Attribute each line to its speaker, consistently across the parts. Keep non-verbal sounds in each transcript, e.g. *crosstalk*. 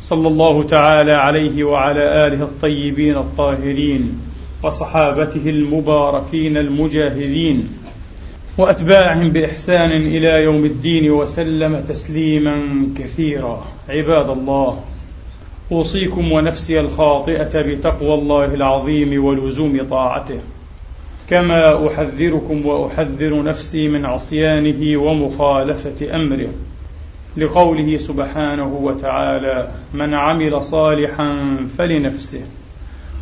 Speaker 1: صلى الله تعالى عليه وعلى آله الطيبين الطاهرين وصحابته المباركين المجاهدين وأتباعهم بإحسان إلى يوم الدين وسلم تسليما كثيرا. عباد الله أوصيكم ونفسي الخاطئة بتقوى الله العظيم ولزوم طاعته. كما أحذركم وأحذر نفسي من عصيانه ومخالفة أمره. لقوله سبحانه وتعالى من عمل صالحا فلنفسه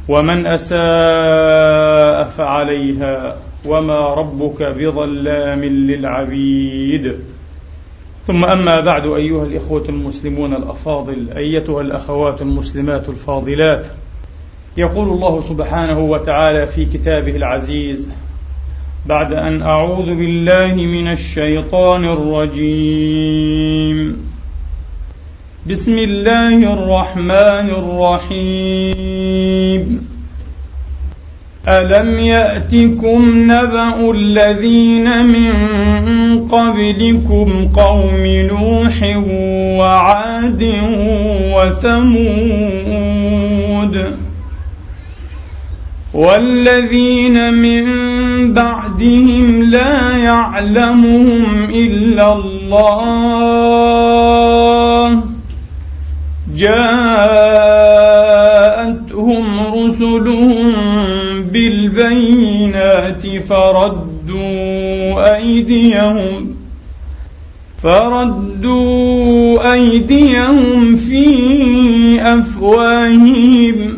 Speaker 1: ومن أساء فعليها وما ربك بظلام للعبيد. ثم أما بعد أيها الإخوة المسلمون الأفاضل أيتها الأخوات المسلمات الفاضلات يقول الله سبحانه وتعالى في كتابه العزيز بعد أن أعوذ بالله من الشيطان الرجيم. بسم الله الرحمن الرحيم. ألم يأتكم نبأ الذين من قبلكم قوم نوح وعاد وثمود والذين من بعدهم لا يعلمهم إلا الله جاءتهم رسلهم بالبينات فردوا أيديهم فردوا أيديهم في أفواههم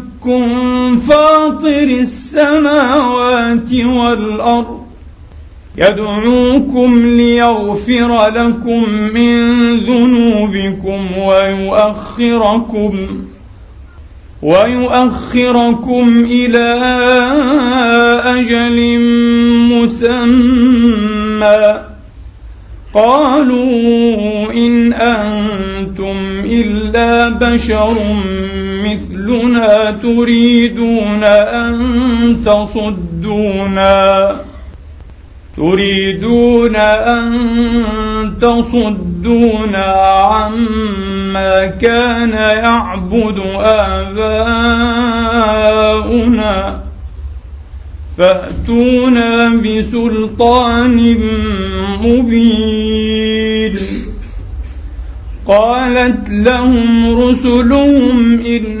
Speaker 1: فاطر السماوات والأرض. يدعوكم ليغفر لكم من ذنوبكم ويؤخركم ويؤخركم إلى أجل مسمى. قالوا إن أنتم إلا بشر مثلنا تريدون أن تصدونا. تريدون أن تصدونا عما كان يعبد آباؤنا. فأتونا بسلطان مبين. قالت لهم رسلهم إن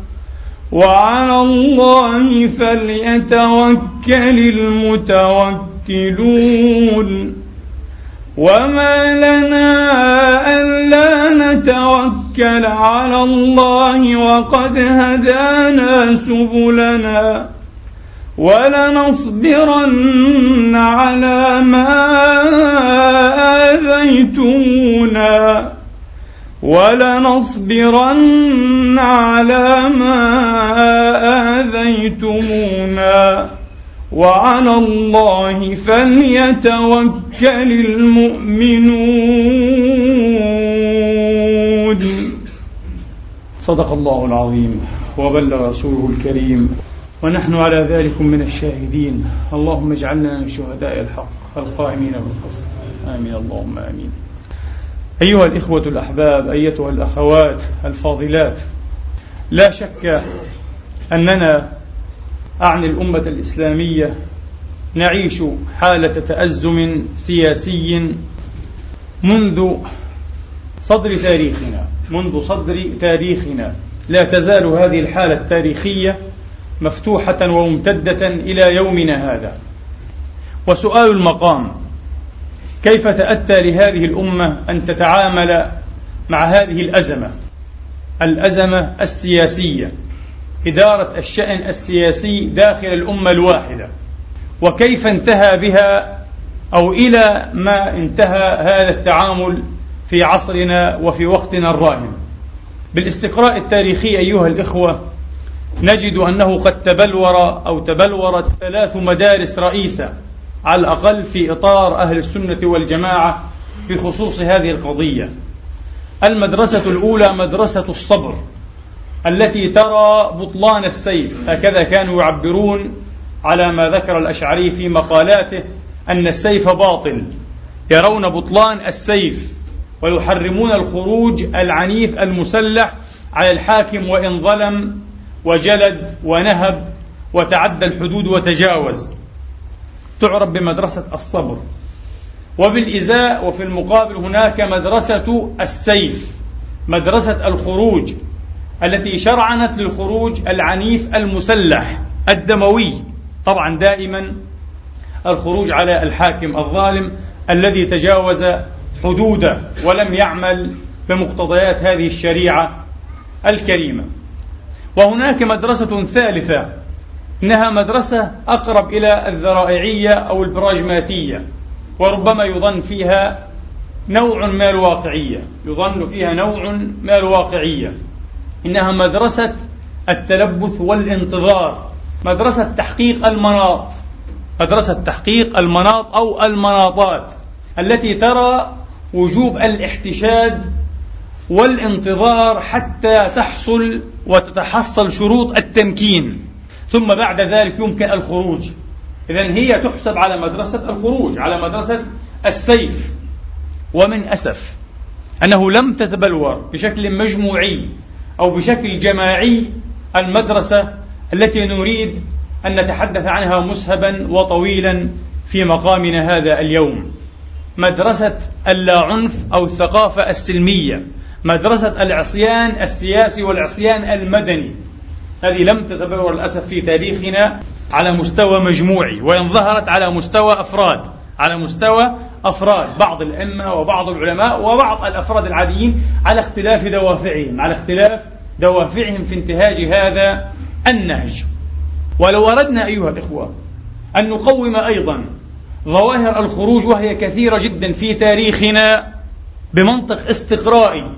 Speaker 1: وعلى الله فليتوكل المتوكل يوكلون وما لنا ألا نتوكل على الله وقد هدانا سبلنا. ولنصبرن على ما آذيتمونا. ولنصبرن على ما آذيتمونا. وعلى الله فليتوكل المؤمنون. صدق الله العظيم وبلغ رسوله الكريم. ونحن على ذلك من الشاهدين. اللهم اجعلنا من شهداء الحق القائمين بالقسط. آمين. اللهم آمين. أيها الإخوة الأحباب أيتها الأخوات الفاضلات لا شك أننا أعني الأمة الإسلامية نعيش حالة تأزم سياسي منذ صدر تاريخنا منذ صدر تاريخنا. لا تزال هذه الحالة التاريخية مفتوحة وممتدة إلى يومنا هذا. وسؤال المقام كيف تأتى لهذه الأمة أن تتعامل مع هذه الأزمة؟ الأزمة السياسية إدارة الشأن السياسي داخل الأمة الواحدة. وكيف انتهى بها أو إلى ما انتهى هذا التعامل في عصرنا وفي وقتنا الراهن؟ بالاستقراء التاريخي أيها الإخوة نجد أنه قد تبلور أو تبلورت ثلاث مدارس رئيسة على الأقل في إطار أهل السنة والجماعة بخصوص هذه القضية. المدرسة الأولى مدرسة الصبر التي ترى بطلان السيف. هكذا كانوا يعبرون على ما ذكر الأشعري في مقالاته أن السيف باطل. يرون بطلان السيف ويحرمون الخروج العنيف المسلح على الحاكم وإن ظلم وجلد ونهب وتعدى الحدود وتجاوز. تعرف بمدرسة الصبر. وبالإزاء وفي المقابل هناك مدرسة السيف مدرسة الخروج التي شرعنت للخروج العنيف المسلح الدموي. طبعا دائما الخروج على الحاكم الظالم الذي تجاوز حدوده ولم يعمل بمقتضيات هذه الشريعة الكريمة. وهناك مدرسة ثالثة إنها مدرسة أقرب إلى الذرائعية أو البراجماتية وربما يظن فيها نوع من الواقعية يظن فيها نوع من الواقعية. إنها مدرسة التلبث والانتظار مدرسة تحقيق المناط مدرسة تحقيق المناط أو المناطات التي ترى وجوب الاحتشاد والانتظار حتى تحصل وتتحصل شروط التمكين. ثم بعد ذلك يمكن الخروج. إذا هي تحسب على مدرسة الخروج على مدرسة السيف. ومن أسف أنه لم تتبلور بشكل مجموعي أو بشكل جماعي المدرسة التي نريد أن نتحدث عنها مسهبا وطويلا في مقامنا هذا اليوم. مدرسة اللا عنف أو الثقافة السلمية مدرسة العصيان السياسي والعصيان المدني. هذه لم تتبلور للأسف في تاريخنا على مستوى مجموعي وإن ظهرت على مستوى أفراد على مستوى أفراد بعض الأئمة وبعض العلماء وبعض الأفراد العاديين على اختلاف دوافعهم على اختلاف دوافعهم في انتهاج هذا النهج. ولو أردنا أيها الإخوة أن نقوم أيضا ظواهر الخروج وهي كثيرة جدا في تاريخنا بمنطق استقرائي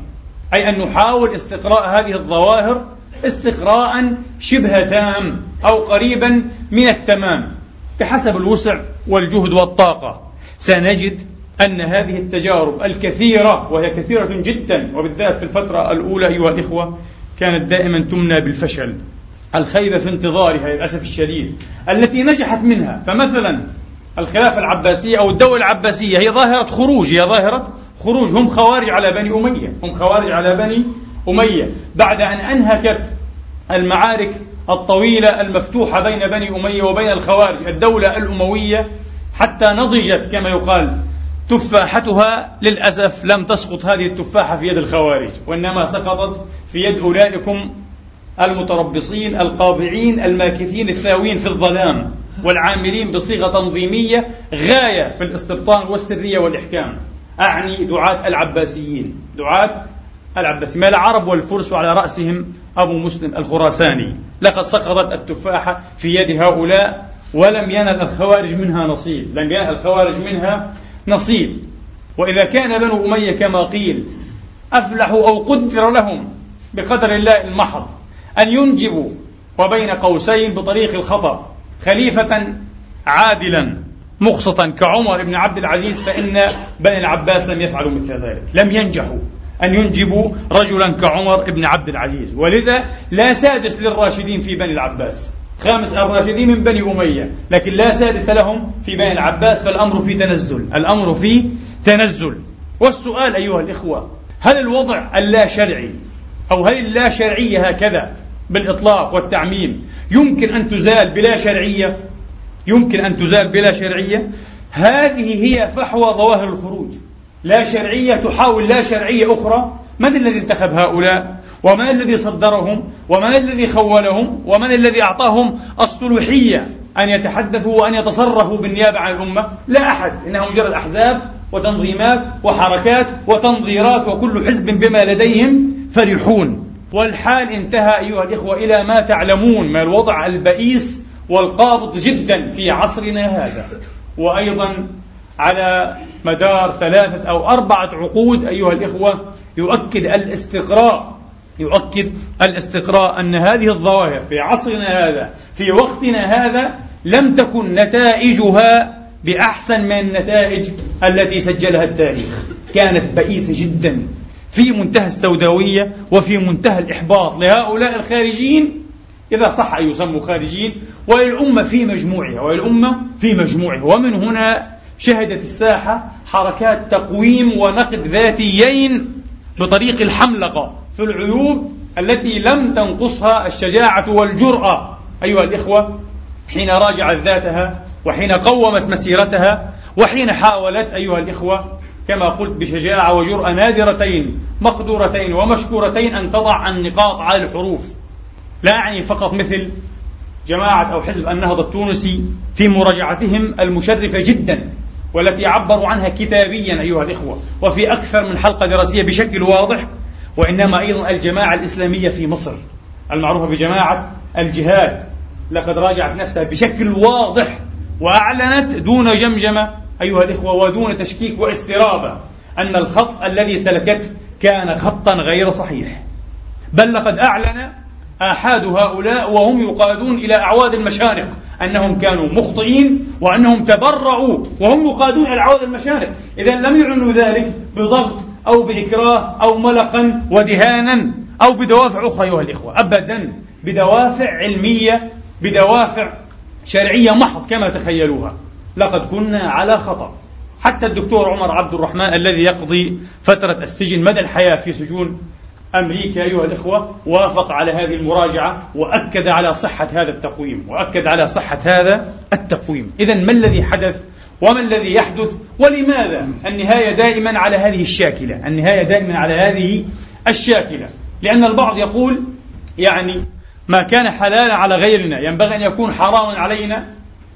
Speaker 1: أي أن نحاول استقراء هذه الظواهر استقراء شبه تام أو قريبا من التمام بحسب الوسع والجهد والطاقة. سنجد أن هذه التجارب الكثيرة وهي كثيرة جدا وبالذات في الفترة الأولى أيها الإخوة كانت دائما تمنى بالفشل. الخيبة في انتظارها للأسف الشديد التي نجحت منها. فمثلا الخلافة العباسية أو الدولة العباسية هي ظاهرة خروج هي ظاهرة خروج. هم خوارج على بني أمية هم خوارج على بني أمية بعد أن أنهكت المعارك الطويلة المفتوحة بين بني أمية وبين الخوارج الدولة الأموية حتى نضجت كما يقال تفاحتها للأسف لم تسقط هذه التفاحة في يد الخوارج وإنما سقطت في يد أولئكم المتربصين القابعين الماكثين الثاوين في الظلام والعاملين بصيغة تنظيمية غاية في الاستبطان والسرية والإحكام. أعني دعاة العباسيين دعاة العباسيين ما العرب والفرس وعلى رأسهم أبو مسلم الخراساني. لقد سقطت التفاحة في يد هؤلاء ولم ينل الخوارج منها نصيب. لم ينل الخوارج منها نصيب. وإذا كان بنو أمية كما قيل أفلحوا أو قدر لهم بقدر الله المحض أن ينجبوا وبين قوسين بطريق الخطأ خليفة عادلا مقسطا كعمر بن عبد العزيز فإن بني العباس لم يفعلوا مثل ذلك لم ينجحوا. أن ينجبوا رجلا كعمر بن عبد العزيز. ولذا لا سادس للراشدين في بني العباس. خامس الراشدين من بني أمية. لكن لا سادس لهم في بني العباس فالأمر في تنزل. الأمر في تنزل. والسؤال أيها الإخوة هل الوضع اللا شرعي أو هل اللا شرعية هكذا بالإطلاق والتعميم يمكن أن تزال بلا شرعية؟ يمكن أن تزال بلا شرعية؟ هذه هي فحوى ظواهر الخروج. لا شرعية تحاول لا شرعية أخرى. من الذي انتخب هؤلاء؟ ومن الذي صدرهم؟ ومن الذي خولهم؟ ومن الذي أعطاهم الصلوحية أن يتحدثوا وأن يتصرفوا بالنيابة عن الأمة؟ لا أحد. إنها مجرد أحزاب وتنظيمات وحركات وتنظيرات وكل حزب بما لديهم فرحون. والحال انتهى أيها الإخوة إلى ما تعلمون من الوضع البئيس والقابض جدا في عصرنا هذا. وأيضا على مدار ثلاثة أو أربعة عقود أيها الإخوة يؤكد الاستقراء يؤكد الاستقراء أن هذه الظواهر في عصرنا هذا في وقتنا هذا لم تكن نتائجها بأحسن من النتائج التي سجلها التاريخ. كانت بئيسة جدا في منتهى السوداوية وفي منتهى الإحباط. لهؤلاء الخارجين إذا صح أن يسموا خارجين وللأمة في مجموعها وللأمة في مجموعها. ومن هنا شهدت الساحة حركات تقويم ونقد ذاتيين بطريق الحملقة في العيوب التي لم تنقصها الشجاعة والجرأة. أيها الإخوة حين راجعت ذاتها وحين قومت مسيرتها وحين حاولت أيها الإخوة كما قلت بشجاعة وجرأة نادرتين مقدورتين ومشكورتين أن تضع النقاط على الحروف. لا أعني فقط مثل جماعة أو حزب النهضة التونسي في مراجعتهم المشرفة جدا. والتي عبروا عنها كتابيا أيها الإخوة وفي أكثر من حلقة دراسية بشكل واضح وإنما أيضا الجماعة الإسلامية في مصر المعروفة بجماعة الجهاد. لقد راجعت نفسها بشكل واضح وأعلنت دون جمجمة أيها الإخوة ودون تشكيك واسترابة أن الخط الذي سلكته كان خطا غير صحيح. بل لقد أعلن آحاد هؤلاء وهم يقادون إلى أعواد المشانق أنهم كانوا مخطئين وأنهم تبرعوا وهم يقادون إلى أعواد المشانق إذا لم يعنوا ذلك بضغط أو بإكراه أو ملقا ودهانا أو بدوافع أخرى أيها الإخوة. أبدا بدوافع علمية بدوافع شرعية محض كما تخيلوها. لقد كنا على خطأ. حتى الدكتور عمر عبد الرحمن الذي يقضي فترة السجن مدى الحياة في سجون أمريكا أيها الإخوة وافق على هذه المراجعة وأكد على صحة هذا التقويم وأكد على صحة هذا التقويم. إذا ما الذي حدث؟ وما الذي يحدث؟ ولماذا النهاية دائما على هذه الشاكلة؟ النهاية دائما على هذه الشاكلة. لأن البعض يقول يعني ما كان حلالا على غيرنا ينبغي أن يكون حراما علينا.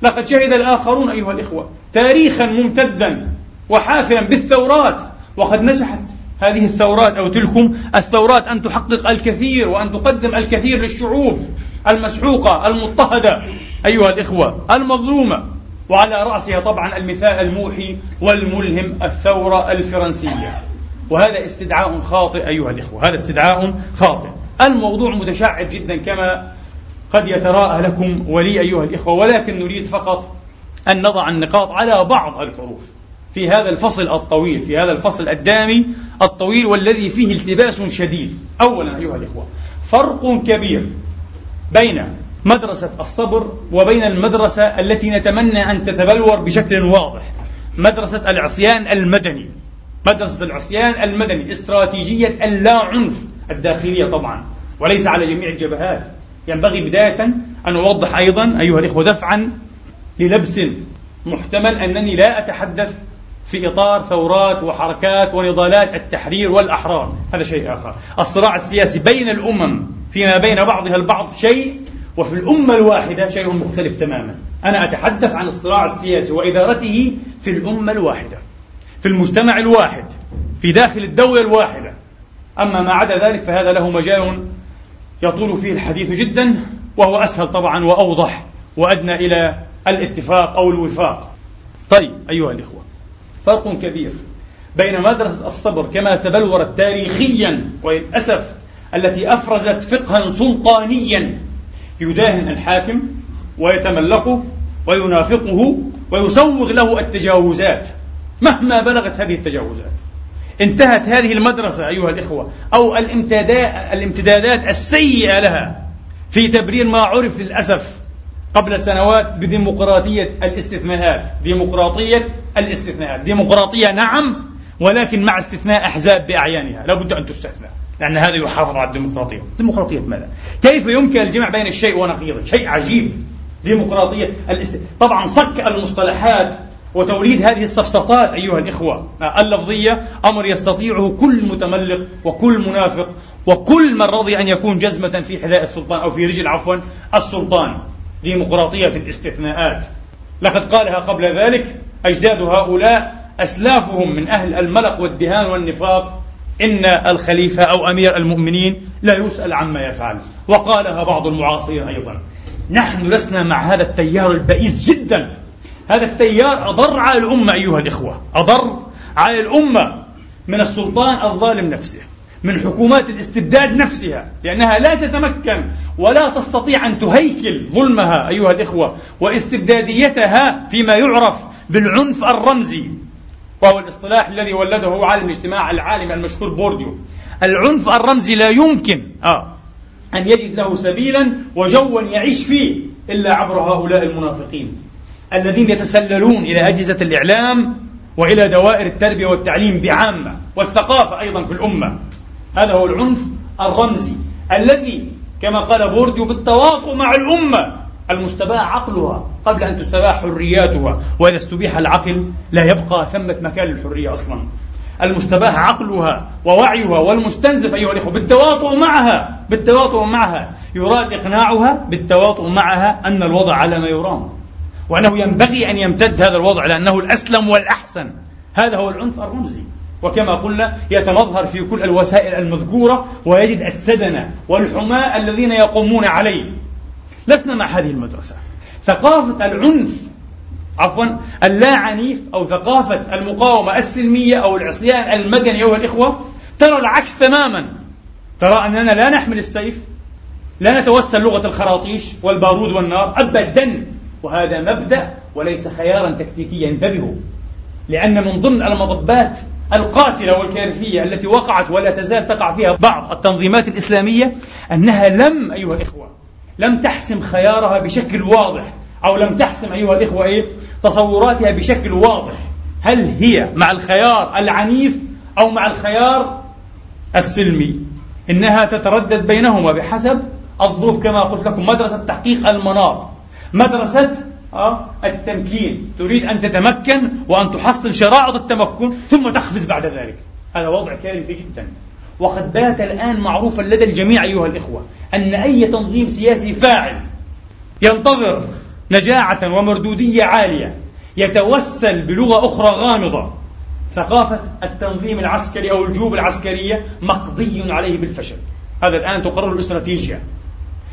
Speaker 1: لقد شهد الآخرون أيها الإخوة تاريخا ممتدا وحافلا بالثورات وقد نجحت هذه الثورات أو تلكم الثورات أن تحقق الكثير وأن تقدم الكثير للشعوب المسحوقة المضطهدة. أيها الإخوة المظلومة وعلى رأسها طبعا المثال الموحي والملهم الثورة الفرنسية. وهذا استدعاء خاطئ أيها الإخوة هذا استدعاء خاطئ. الموضوع متشعب جدا كما قد يتراءى لكم ولي أيها الإخوة ولكن نريد فقط أن نضع النقاط على بعض الحروف. في هذا الفصل الطويل في هذا الفصل الدامي الطويل والذي فيه التباس شديد. أولا أيها الإخوة فرق كبير بين مدرسة الصبر وبين المدرسة التي نتمنى أن تتبلور بشكل واضح. مدرسة العصيان المدني. مدرسة العصيان المدني استراتيجية اللا عنف الداخلية طبعا وليس على جميع الجبهات. ينبغي بداية أن أوضح أيضا أيها الإخوة دفعا للبس محتمل أنني لا أتحدث في إطار ثورات وحركات ونضالات التحرير والأحرار. هذا شيء آخر. الصراع السياسي بين الأمم فيما بين بعضها البعض شيء وفي الأمة الواحدة شيء مختلف تماما. أنا أتحدث عن الصراع السياسي وإدارته في الأمة الواحدة في المجتمع الواحد في داخل الدولة الواحدة. أما ما عدا ذلك فهذا له مجال يطول فيه الحديث جدا وهو أسهل طبعا وأوضح وأدنى إلى الاتفاق أو الوفاق. طيب أيها الإخوة فرق كبير بين مدرسة الصبر كما تبلورت تاريخيا وللأسف التي أفرزت فقها سلطانيا يداهن الحاكم ويتملقه وينافقه ويسوغ له التجاوزات مهما بلغت هذه التجاوزات. انتهت هذه المدرسة أيها الإخوة أو الامتدادات السيئة لها في تبرير ما عرف للأسف قبل سنوات بديمقراطية الاستثناءات. ديمقراطية الاستثناءات. ديمقراطية نعم ولكن مع استثناء أحزاب بأعيانها. لا بد أن تستثنى لأن هذا يحافظ على الديمقراطية. ديمقراطية ماذا؟ كيف يمكن الجمع بين الشيء ونقيضه؟ شيء عجيب. ديمقراطية الاست... طبعا صك المصطلحات وتوليد هذه السفسطات أيها الإخوة. اللفظية أمر يستطيعه كل متملق وكل منافق وكل من رضي أن يكون جزمة في حذاء السلطان أو في رجل عفوا السلطان. ديمقراطية الاستثناءات. لقد قالها قبل ذلك أجداد هؤلاء أسلافهم من أهل الملق والدهان والنفاق. إن الخليفة أو أمير المؤمنين لا يسأل عما يفعل. وقالها بعض المعاصرين أيضا نحن لسنا مع هذا التيار البئيس جدا. هذا التيار أضر على الأمة أيها الإخوة أضر على الأمة من السلطان الظالم نفسه. من حكومات الاستبداد نفسها لأنها لا تتمكن ولا تستطيع أن تهيكل ظلمها أيها الإخوة واستبداديتها فيما يعرف بالعنف الرمزي. وهو الاصطلاح الذي ولده عالم الاجتماع العالم المشهور بورديو. العنف الرمزي لا يمكن آه أن يجد له سبيلا وجوا يعيش فيه إلا عبر هؤلاء المنافقين الذين يتسللون إلى أجهزة الإعلام وإلى دوائر التربية والتعليم بعامة والثقافة أيضا في الأمة. هذا هو العنف الرمزي الذي كما قال بورديو بالتواطؤ مع الأمة المستباح عقلها قبل أن تستباح حرياتها وإذا استبيح العقل لا يبقى ثمة مكان للحرية أصلا. المستباح عقلها ووعيها والمستنزف أيها الإخوة بالتواطؤ معها بالتواطؤ معها. يراد إقناعها بالتواطؤ معها أن الوضع على ما يرام وأنه ينبغي أن يمتد هذا الوضع لأنه الأسلم والأحسن. هذا هو العنف الرمزي. وكما قلنا يتمظهر في كل الوسائل المذكورة ويجد السدنة والحماة الذين يقومون عليه. لسنا مع هذه المدرسة. ثقافة العنف عفوا اللا عنيف أو ثقافة المقاومة السلمية أو العصيان المدني أيها الإخوة ترى العكس تماما. ترى أننا لا نحمل السيف لا نتوسل لغة الخراطيش والبارود والنار أبدا. وهذا مبدأ وليس خيارا تكتيكيا. انتبهوا لأن من ضمن المضبات القاتلة والكارثية التي وقعت ولا تزال تقع فيها بعض التنظيمات الإسلامية أنها لم أيها الإخوة لم تحسم خيارها بشكل واضح أو لم تحسم أيها الإخوة إيه؟ تصوراتها بشكل واضح. هل هي مع الخيار العنيف أو مع الخيار السلمي؟ إنها تتردد بينهما بحسب الظروف كما قلت لكم مدرسة تحقيق المناط. مدرسة التمكين. تريد أن تتمكن وأن تحصل شرائط التمكن ثم تقفز بعد ذلك. هذا وضع كارثي جدا. وقد بات الآن معروفا لدى الجميع أيها الإخوة أن أي تنظيم سياسي فاعل ينتظر نجاعة ومردودية عالية يتوسل بلغة أخرى غامضة. ثقافة التنظيم العسكري أو الجيوب العسكرية مقضي عليه بالفشل. هذا الآن تقرر الاستراتيجية.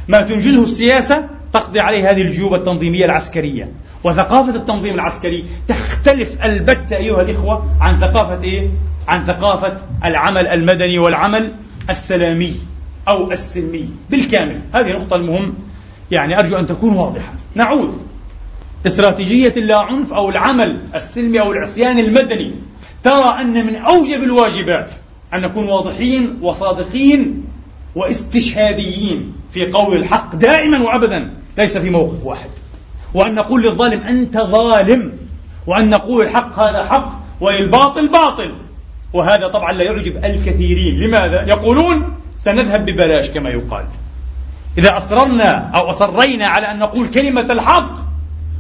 Speaker 1: ما تنجزه السياسة تقضي عليه هذه الجيوب التنظيمية العسكرية. وثقافة التنظيم العسكري تختلف البتة أيها الإخوة عن ثقافة إيه؟ عن ثقافة العمل المدني والعمل السلامي أو السلمي بالكامل. هذه النقطة المهم. يعني أرجو أن تكون واضحة. نعود. استراتيجية اللا عنف أو العمل السلمي أو العصيان المدني. ترى أن من أوجب الواجبات أن نكون واضحين وصادقين واستشهاديين في قول الحق دائما وأبدا ليس في موقف واحد. وأن نقول للظالم أنت ظالم وأن نقول الحق هذا حق والباطل باطل. وهذا طبعا لا يعجب الكثيرين. لماذا؟ يقولون سنذهب ببلاش كما يقال. إذا أصررنا أو أصرينا على أن نقول كلمة الحق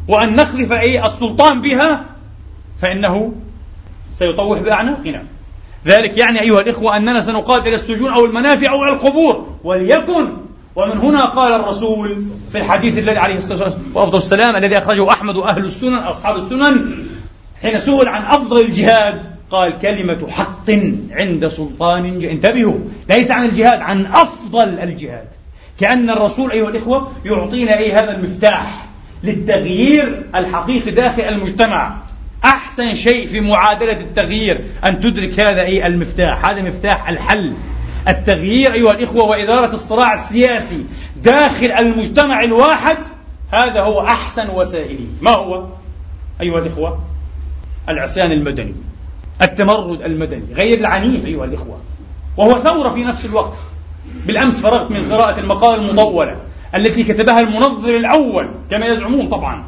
Speaker 1: وأن نخلف أي السلطان بها فإنه سيطوح بأعناقنا. ذلك يعني أيها الإخوة أننا سنقاد إلى السجون أو المنافع أو القبور. وليكن. ومن هنا قال الرسول في الحديث الذي عليه الصلاة والسلام الذي أخرجه أحمد وأهل السنن أصحاب السنن حين سئل عن أفضل الجهاد قال كلمة حق عند سلطان ج... انتبهوا ليس عن الجهاد عن أفضل الجهاد. كأن الرسول أيها الإخوة يعطينا أي هذا المفتاح للتغيير الحقيقي داخل المجتمع. أحسن شيء في معادلة التغيير أن تدرك هذا أي المفتاح. هذا مفتاح الحل. التغيير أيها الإخوة وإدارة الصراع السياسي داخل المجتمع الواحد هذا هو أحسن وسائله ما هو؟ أيها الإخوة العصيان المدني التمرد المدني غير العنيف أيها الإخوة وهو ثورة في نفس الوقت. بالأمس فرغت من قراءة المقالة المطولة التي كتبها المنظر الأول كما يزعمون طبعا.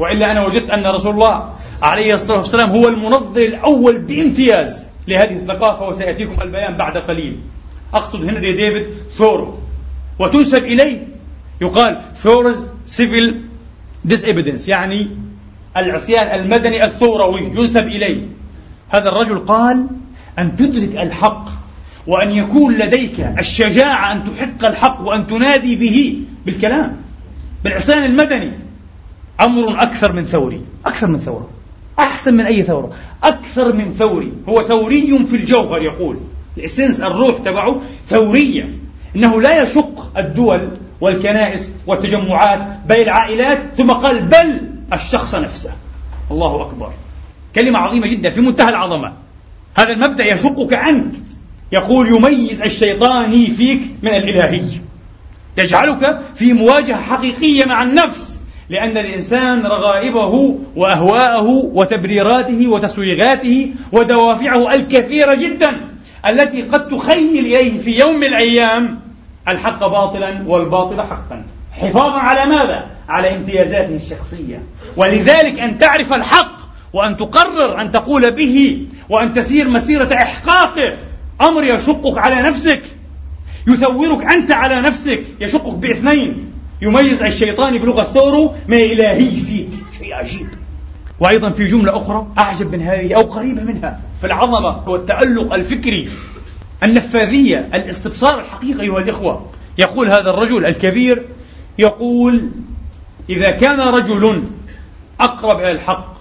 Speaker 1: وإلا أنا وجدت أن رسول الله عليه الصلاة والسلام هو المنظر الأول بامتياز لهذه الثقافة وسيأتيكم البيان بعد قليل. أقصد هنري ديفيد ثورو وتنسب إليه يقال Thoreau's civil disobedience يعني العصيان المدني الثوروي ينسب إليه. هذا الرجل قال أن تدرك الحق وأن يكون لديك الشجاعة أن تحق الحق وأن تنادي به بالكلام بالعصيان المدني. أمر أكثر من ثوري أكثر من ثورة أحسن من أي ثورة أكثر من ثوري هو ثوري في الجوهر يقول الإسنس الروح تبعه ثورية إنه لا يشق الدول والكنائس والتجمعات بل العائلات ثم قال بل الشخص نفسه. الله أكبر. كلمة عظيمة جدا في منتهى العظمة. هذا المبدأ يشقك أنت. يقول يميز الشيطاني فيك من الإلهي. يجعلك في مواجهة حقيقية مع النفس. لأن الإنسان رغائبه وأهواءه وتبريراته وتسويغاته ودوافعه الكثيرة جدا التي قد تخيل إليه في يوم من الأيام الحق باطلا والباطل حقا حفاظا على ماذا؟ على امتيازاته الشخصية ولذلك أن تعرف الحق وأن تقرر أن تقول به وأن تسير مسيرة إحقاقه أمر يشقك على نفسك يثورك أنت على نفسك يشقك بإثنين يميز الشيطان بلغة ثورو من الإلهي فيك شيء عجيب. وأيضا في جملة أخرى أعجب من هذه أو قريبة منها في العظمة والتألق الفكري. النفاذية الاستبصار الحقيقي أيها الإخوة. يقول هذا الرجل الكبير يقول إذا كان رجل أقرب إلى الحق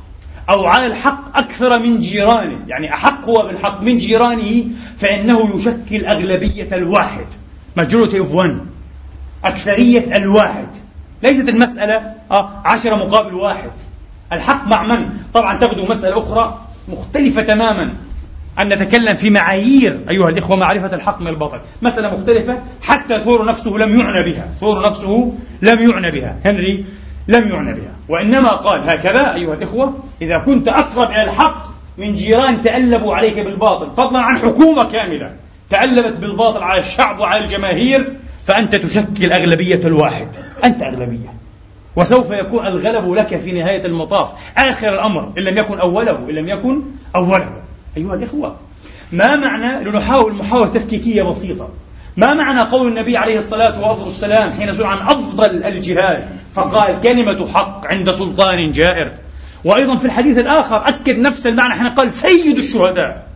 Speaker 1: أو على الحق أكثر من جيرانه يعني أحق هو بالحق من جيرانه فإنه يشكل أغلبية الواحد. majority of one أكثرية الواحد. ليست المسألة آه عشرة مقابل واحد. الحق مع من؟ طبعا تبدو مسألة أخرى مختلفة تماما. أن نتكلم في معايير أيها الإخوة معرفة الحق من الباطل. مسألة مختلفة حتى ثور نفسه لم يعنى بها. ثور نفسه لم يعنى بها. هنري لم يعنى بها. وإنما قال هكذا أيها الإخوة إذا كنت أقرب إلى الحق من جيران تألبوا عليك بالباطل فضلا عن حكومة كاملة. تألبت بالباطل على الشعب وعلى الجماهير فأنت تشكل أغلبية الواحد. أنت أغلبية. وسوف يكون الغلب لك في نهاية المطاف. آخر الأمر إن لم يكن أوله إن لم يكن أوله. أيها الإخوة ما معنى لنحاول محاولة تفكيكية بسيطة. ما معنى قول النبي عليه الصلاة والسلام حين سئل عن أفضل الجهاد؟ فقال كلمة حق عند سلطان جائر. وأيضا في الحديث الآخر أكد نفس المعنى حين قال سيد الشهداء.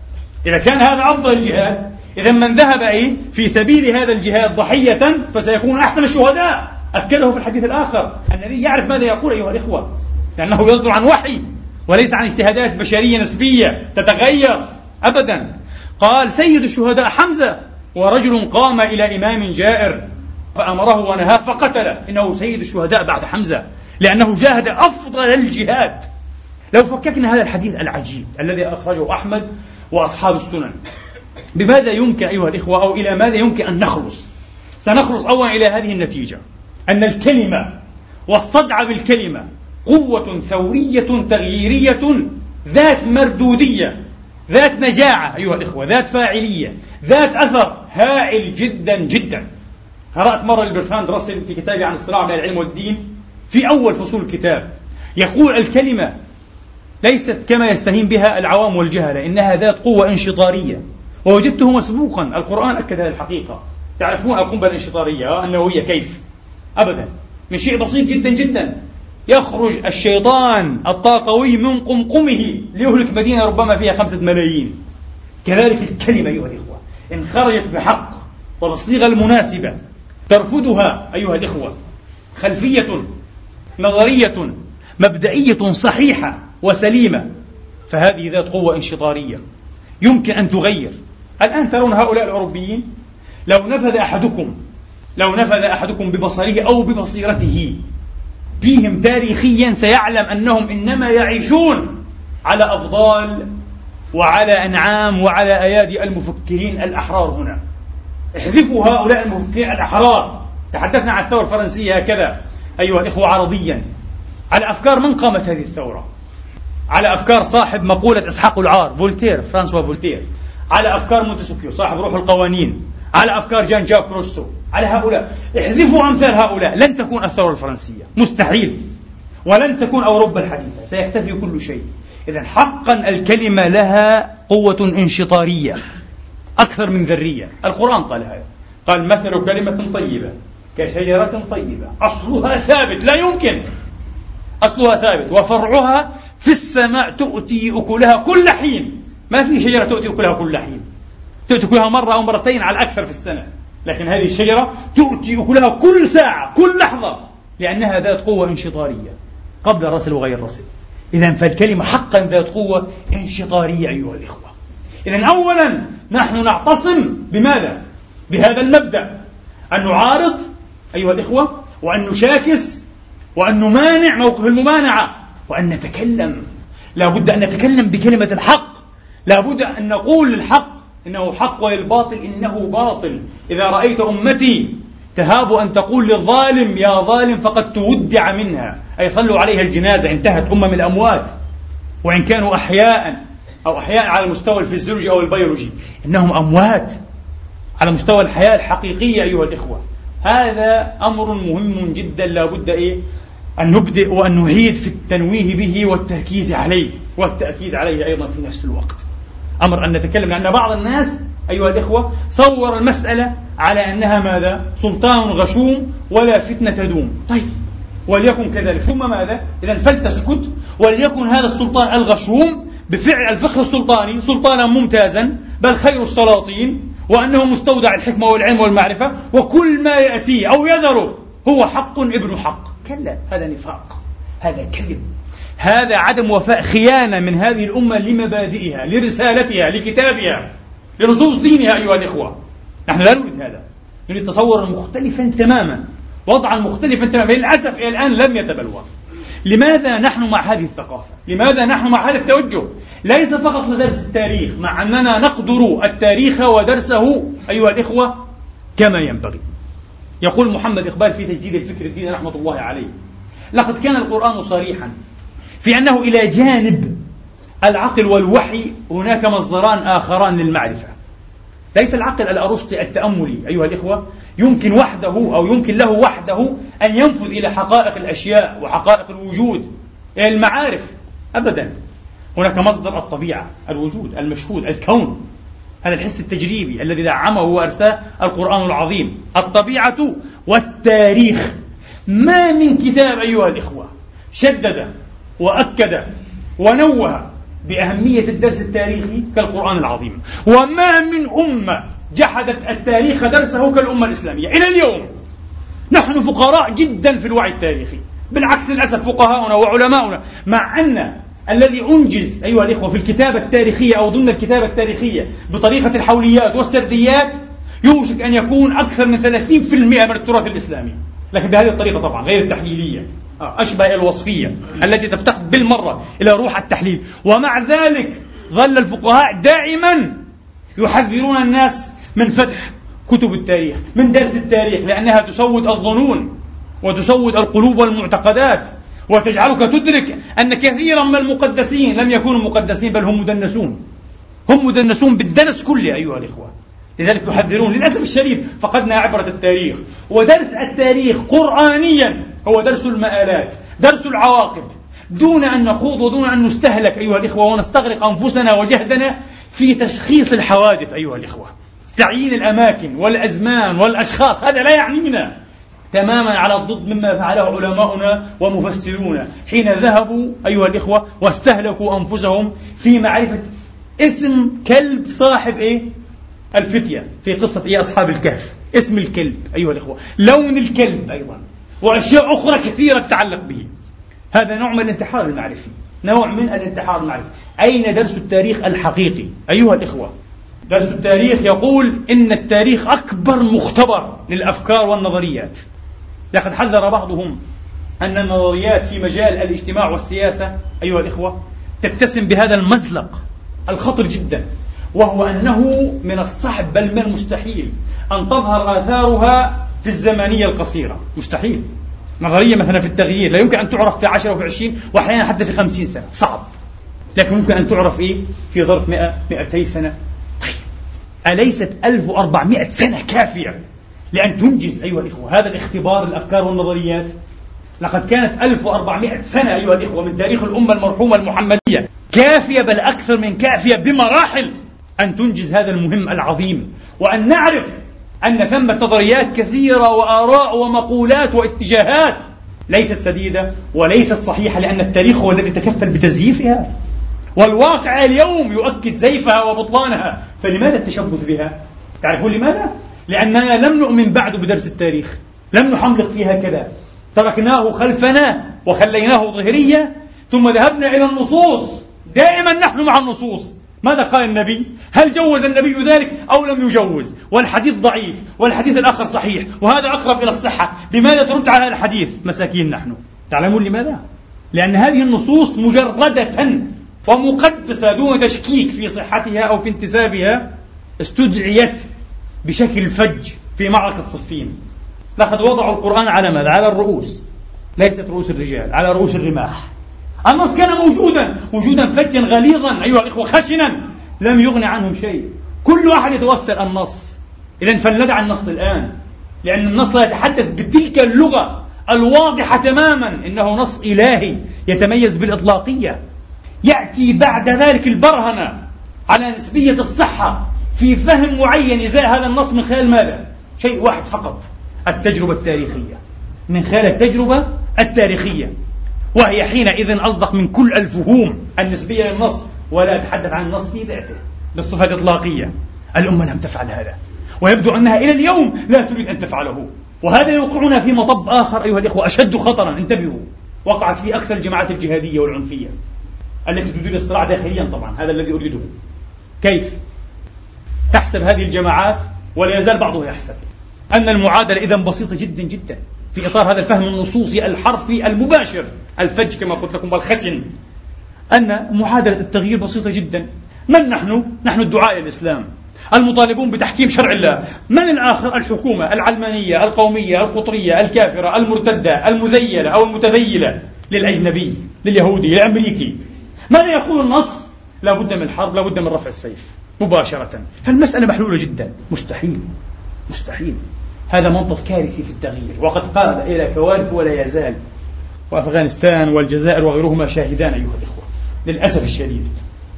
Speaker 1: إذا كان هذا أفضل الجهاد إذا من ذهب أي في سبيل هذا الجهاد ضحية فسيكون أحسن الشهداء. أكده في الحديث الآخر. النبي يعرف ماذا يقول أيها الإخوة. لأنه يصدر عن وحي وليس عن اجتهادات بشرية نسبية تتغير أبدا. قال سيد الشهداء حمزة ورجل قام إلى إمام جائر فأمره ونهاه فقتله. إنه سيد الشهداء بعد حمزة. لأنه جاهد أفضل الجهاد. لو فككنا هذا الحديث العجيب الذي أخرجه أحمد وأصحاب السنن. بماذا يمكن أيها الإخوة أو إلى ماذا يمكن أن نخلص سنخلص أولا إلى هذه النتيجة أن الكلمة والصدع بالكلمة قوة ثورية تغييرية ذات مردودية ذات نجاعة أيها الإخوة ذات فاعلية ذات أثر هائل جدا جدا. قرأت مرة لبرفاند راسل في كتابه عن الصراع بين العلم والدين في أول فصول الكتاب يقول الكلمة ليست كما يستهين بها العوام والجهلة إنها ذات قوة انشطارية. ووجدته مسبوقا. القرآن أكد هذه الحقيقة. تعرفون القنبلة الانشطارية النووية كيف؟ أبدا. من شيء بسيط جدا جدا. يخرج الشيطان الطاقوي من قمقمه ليهلك مدينة ربما فيها خمسة ملايين. كذلك الكلمة أيها الإخوة. إن خرجت بحق وبالصيغة المناسبة ترفضها أيها الإخوة. خلفية نظرية مبدئية صحيحة وسليمة. فهذه ذات قوة انشطارية. يمكن أن تغير. الآن ترون هؤلاء الأوروبيين لو نفذ أحدكم لو نفذ أحدكم ببصره أو ببصيرته فيهم تاريخيا سيعلم أنهم إنما يعيشون على أفضال وعلى أنعام وعلى أيادي المفكرين الأحرار هنا. احذفوا هؤلاء المفكرين الأحرار. تحدثنا عن الثورة الفرنسية هكذا أيها الإخوة عرضيا. على أفكار من قامت هذه الثورة؟ على أفكار صاحب مقولة اسحقوا العار فولتير فرانسوا فولتير. على أفكار مونتسكيو صاحب روح القوانين على أفكار جان جاك روسو على هؤلاء. احذفوا أمثال هؤلاء. لن تكون الثورة الفرنسية. مستحيل. ولن تكون أوروبا الحديثة. سيختفي كل شيء. إذا حقا الكلمة لها قوة انشطارية. أكثر من ذرية. القرآن قال هذا. قال مثل كلمة طيبة كشجرة طيبة. أصلها ثابت. لا يمكن. أصلها ثابت. وفرعها في السماء تؤتي أكلها كل حين. ما في شجرة تؤتي أكلها كل حين. تؤتي أكلها مرة أو مرتين على الأكثر في السنة. لكن هذه الشجرة تؤتي أكلها كل ساعة كل لحظة لأنها ذات قوة انشطارية قبل الرسل وغير الرسل. إذا فالكلمة حقا ذات قوة انشطارية أيها الإخوة. إذا أولا نحن نعتصم بماذا؟ بهذا المبدأ. أن نعارض أيها الإخوة وأن نشاكس وأن نمانع موقف الممانعة وأن نتكلم. لا بد أن نتكلم بكلمة الحق. لا بد أن نقول للحق إنه حق وللباطل إنه باطل. إذا رأيت أمتي تهاب أن تقول للظالم يا ظالم فقد تودع منها. أي صلوا عليها الجنازة انتهت أمم الأموات. وإن كانوا أحياء أو أحياء على المستوى الفيزيولوجي أو البيولوجي. إنهم أموات على مستوى الحياة الحقيقية أيها الإخوة. هذا أمر مهم جدا لا بد إيه؟ أن نبدأ وأن نعيد في التنويه به والتركيز عليه والتأكيد عليه أيضا في نفس الوقت. أمر أن نتكلم لأن بعض الناس أيها الإخوة صور المسألة على أنها ماذا؟ سلطان غشوم ولا فتنة تدوم. طيب وليكن كذلك. ثم ماذا؟ إذا فلتسكت. وليكن هذا السلطان الغشوم بفعل الفقه السلطاني سلطانا ممتازا بل خير السلاطين وأنه مستودع الحكمة والعلم والمعرفة وكل ما يأتي أو يذر هو حق ابن حق. كلا. هذا نفاق. هذا كذب. هذا عدم وفاء خيانة من هذه الأمة لمبادئها لرسالتها لكتابها لنصوص دينها أيها الإخوة. نحن لا نريد هذا. نريد تصورا مختلفا تماما وضعا مختلفا تماما. للأسف إلى الآن لم يتبلور لماذا نحن مع هذه الثقافة؟ لماذا نحن مع هذا التوجه؟ ليس فقط لدرس التاريخ مع أننا نقدر التاريخ ودرسه أيها الإخوة كما ينبغي. يقول محمد إقبال في تجديد الفكر الديني رحمة الله عليه لقد كان القرآن صريحا في أنه إلى جانب العقل والوحي هناك مصدران آخران للمعرفة. ليس العقل الأرسطي التأملي أيها الإخوة يمكن وحده أو يمكن له وحده أن ينفذ إلى حقائق الأشياء وحقائق الوجود إلى المعارف أبدا. هناك مصدر الطبيعة الوجود المشهود الكون هذا الحس التجريبي الذي دعمه وأرساه القرآن العظيم. الطبيعة والتاريخ. ما من كتاب أيها الإخوة شدد وأكد ونوه بأهمية الدرس التاريخي كالقرآن العظيم. وما من أمة جحدت التاريخ درسه كالأمة الإسلامية. إلى اليوم نحن فقراء جدا في الوعي التاريخي. بالعكس للأسف فقهاؤنا وعلماؤنا مع أن الذي أنجز أيها الإخوة في الكتابة التاريخية أو ضمن الكتابة التاريخية بطريقة الحوليات والسرديات يوشك أن يكون أكثر من 30% من التراث الإسلامي. لكن بهذه الطريقة طبعا غير التحليلية. أشبه الوصفية التي تفتقد بالمرة إلى روح التحليل. ومع ذلك ظل الفقهاء دائما يحذرون الناس من فتح كتب التاريخ من درس التاريخ لأنها تسود الظنون وتسود القلوب والمعتقدات وتجعلك تدرك أن كثيرا من المقدسين لم يكونوا مقدسين بل هم مدنسون. هم مدنسون بالدنس كله أيها الإخوة. لذلك يحذرون للأسف الشديد فقدنا عبرة التاريخ. ودرس التاريخ قرآنيا هو درس المآلات درس العواقب. دون أن نخوض ودون أن نستهلك أيها الإخوة ونستغرق أنفسنا وجهدنا في تشخيص الحوادث أيها الإخوة. تعيين الأماكن والأزمان والأشخاص هذا لا يعنينا تماما على الضد مما فعله علماؤنا ومفسرونا حين ذهبوا أيها الإخوة واستهلكوا أنفسهم في معرفة اسم كلب صاحب إيه؟ الفتية في قصة إيه أصحاب الكهف. اسم الكلب أيها الإخوة. لون الكلب أيضا. وأشياء أخرى كثيرة تتعلق به. هذا نوع من الانتحار المعرفي. نوع من الانتحار المعرفي. أين درس التاريخ الحقيقي؟ أيها الإخوة. درس التاريخ يقول إن التاريخ أكبر مختبر للأفكار والنظريات. لقد حذر بعضهم أن النظريات في مجال الاجتماع والسياسة أيها الإخوة تتسم بهذا المزلق الخطر جدا. وهو أنه من الصعب بل من المستحيل أن تظهر آثارها في الزمنية القصيرة. مستحيل. نظرية مثلا في التغيير. لا يمكن أن تعرف في 10 وفي 20 وأحيانا حتى في 50 سنة. صعب. لكن ممكن أن تعرف إيه؟ في ظرف 100 200 سنة. طيب. أليست 1400 سنة كافية لأن تنجز أيها الإخوة هذا الاختبار الأفكار والنظريات؟ لقد كانت 1400 سنة أيها الإخوة من تاريخ الأمة المرحومة المحمدية كافية بل أكثر من كافية بمراحل. أن تنجز هذا المهم العظيم وأن نعرف أن ثمة نظريات كثيرة وآراء ومقولات واتجاهات ليست سديدة وليست صحيحة لأن التاريخ هو الذي تكفل بتزييفها والواقع اليوم يؤكد زيفها وبطلانها فلماذا التشبث بها؟ تعرفون لماذا؟ لأننا لم نؤمن بعد بدرس التاريخ لم نحملق فيها كذا تركناه خلفنا وخليناه ظهريا ثم ذهبنا إلى النصوص دائما نحن مع النصوص ماذا قال النبي؟ هل جوز النبي ذلك أو لم يجوز؟ والحديث ضعيف والحديث الآخر صحيح وهذا أقرب إلى الصحة لماذا ترد على الحديث؟ مساكين نحن تعلمون لماذا؟ لأن هذه النصوص مجردة ومقدسة دون تشكيك في صحتها أو في انتسابها استدعيت بشكل فج في معركة صفين لقد وضعوا القرآن على ماذا؟ على الرؤوس ليست رؤوس الرجال على رؤوس الرماح النص كان موجودا وجودا فجا غليظا أيها الإخوة خشنا. لم يغن عنهم شيء. كل واحد يتوسل النص. إذا فلندع النص الآن. لأن النص لا يتحدث بتلك اللغة الواضحة تماما. إنه نص إلهي يتميز بالإطلاقية. يأتي بعد ذلك البرهنة على نسبية الصحة في فهم معين إزاء هذا النص من خلال ماذا؟ شيء واحد فقط التجربة التاريخية. من خلال التجربة التاريخية. وهي حينئذ أصدق من كل الفهوم النسبية للنص ولا أتحدث عن النص في ذاته بالصفة الإطلاقية. الأمة لم تفعل هذا ويبدو أنها إلى اليوم لا تريد أن تفعله. وهذا يوقعنا في مطب آخر أيها الإخوة أشد خطرا. انتبهوا وقعت فيه أكثر الجماعات الجهادية والعنفية التي تريد الصراع داخليا طبعا هذا الذي أريده. كيف؟ تحسب هذه الجماعات ولا يزال بعضها يحسب أن المعادلة إذا بسيطة جدا جدا. في إطار هذا الفهم النصوصي الحرفي المباشر. الفج كما قلت لكم والخشن أن معادلة التغيير بسيطة جدا. من نحن؟ نحن الدعاء إلى الإسلام. المطالبون بتحكيم شرع الله. من الآخر؟ الحكومة العلمانية القومية القطرية الكافرة المرتدة المذيلة أو المتذيلة. للأجنبي لليهودي للأمريكي. ماذا يقول النص؟ لا بد من الحرب لا بد من رفع السيف مباشرة. فالمسألة محلولة جدا. مستحيل. مستحيل. هذا منطق كارثي في التغيير. وقد قاد إلى كوارث ولا يزال. وأفغانستان والجزائر وغيرهما شاهدان أيها الإخوة. للأسف الشديد.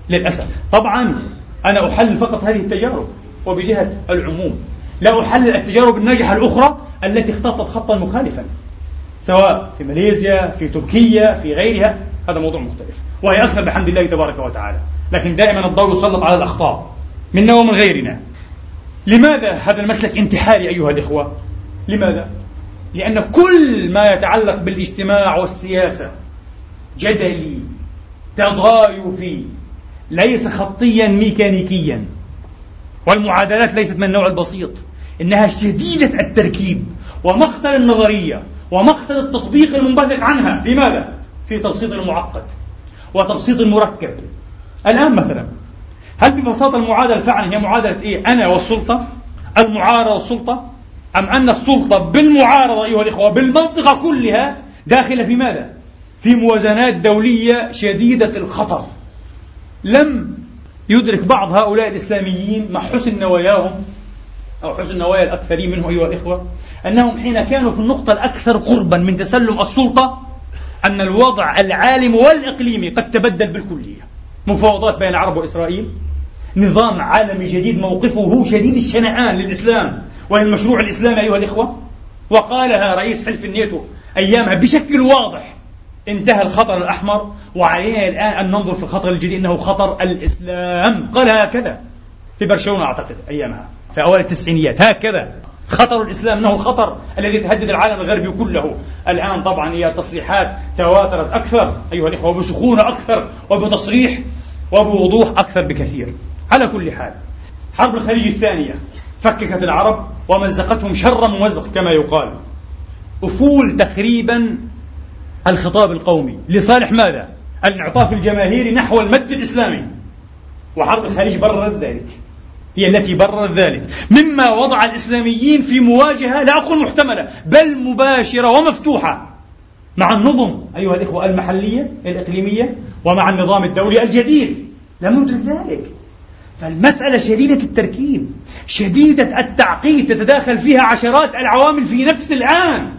Speaker 1: للأسف. طبعا أنا أحلل فقط هذه التجارب. وبجهة العموم. لا أحلل التجارب الناجحة الأخرى التي اختطت خطا مخالفا. سواء في ماليزيا في تركيا في غيرها. هذا موضوع مختلف. وهي أكثر بحمد الله تبارك وتعالى. لكن دائما الضوء يسلط على الأخطاء. منا ومن غيرنا. لماذا هذا المسلك انتحاري أيها الإخوة؟ لماذا؟ لأن كل ما يتعلق بالاجتماع والسياسة جدلي تضايفي ليس خطيا ميكانيكيا. والمعادلات ليست من النوع البسيط. إنها شديدة التركيب ومقتل النظرية ومقتل التطبيق المنبثق عنها. في ماذا؟ في تبسيط المعقد وتبسيط المركب. الآن مثلا هل ببساطة المعادلة فعلا هي معادلة إيه؟ أنا والسلطة المعارضة والسلطة أم أن السلطة بالمعارضة أيها الإخوة بالمنطقة كلها داخلة في ماذا؟ في موازنات دولية شديدة الخطر لم يدرك بعض هؤلاء الإسلاميين مع حسن نواياهم أو حسن نوايا الأكثرين منهم أيها الإخوة أنهم حين كانوا في النقطة الأكثر قربا من تسلم السلطة أن الوضع العالم والإقليمي قد تبدل بالكلية مفاوضات بين العرب وإسرائيل. نظام عالمي جديد موقفه شديد الشنعان للإسلام وهي المشروع الإسلامي أيها الإخوة. وقالها رئيس حلف الناتو أيامها بشكل واضح انتهى الخطر الأحمر وعلينا الآن أن ننظر في الخطر الجديد إنه خطر الإسلام. قال هكذا في برشلونة أعتقد أيامها في أوائل التسعينيات. هكذا خطر الإسلام أنه الخطر الذي تهدد العالم الغربي كله. الآن طبعا هي تصريحات تواترت أكثر أيها الإخوة وبسخونة أكثر وبتصريح وبوضوح أكثر بكثير. على كل حال حرب الخليج الثانية فككت العرب ومزقتهم شر ممزق كما يقال. أفول تخريبا الخطاب القومي. لصالح ماذا؟ الانعطاف الجماهيري نحو المد الإسلامي. وحرب الخليج بررت ذلك. هي التي بررت ذلك. مما وضع الإسلاميين في مواجهة لا أقول محتملة بل مباشرة ومفتوحة. مع النظم أيها الإخوة المحلية الإقليمية ومع النظام الدولي الجديد. لم ندرك ذلك. فالمسألة شديدة التركيب شديدة التعقيد تتداخل فيها عشرات العوامل في نفس الآن.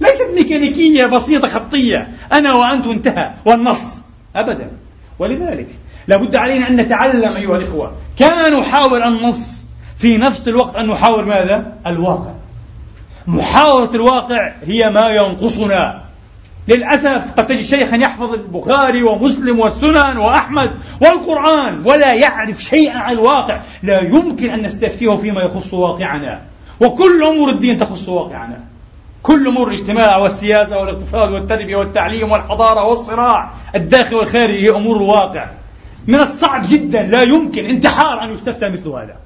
Speaker 1: ليست ميكانيكية بسيطة خطية. أنا وأنت انتهى. والنص. أبدا. ولذلك لابد علينا أن نتعلم أيها الإخوة. كما نحاور النص في نفس الوقت أن نحاور ماذا؟ الواقع. محاورة الواقع هي ما ينقصنا. للأسف قد تجد شيخا يحفظ البخاري ومسلم والسنن وأحمد والقرآن ولا يعرف شيئا عن الواقع. لا يمكن أن نستفتيه فيما يخص واقعنا. وكل أمور الدين تخص واقعنا. كل أمور الاجتماع والسياسة والاقتصاد والتربية والتعليم والحضارة والصراع الداخلي والخارجي هي أمور الواقع. من الصعب جدا لا يمكن انتحار أن يستفتى مثل هذا.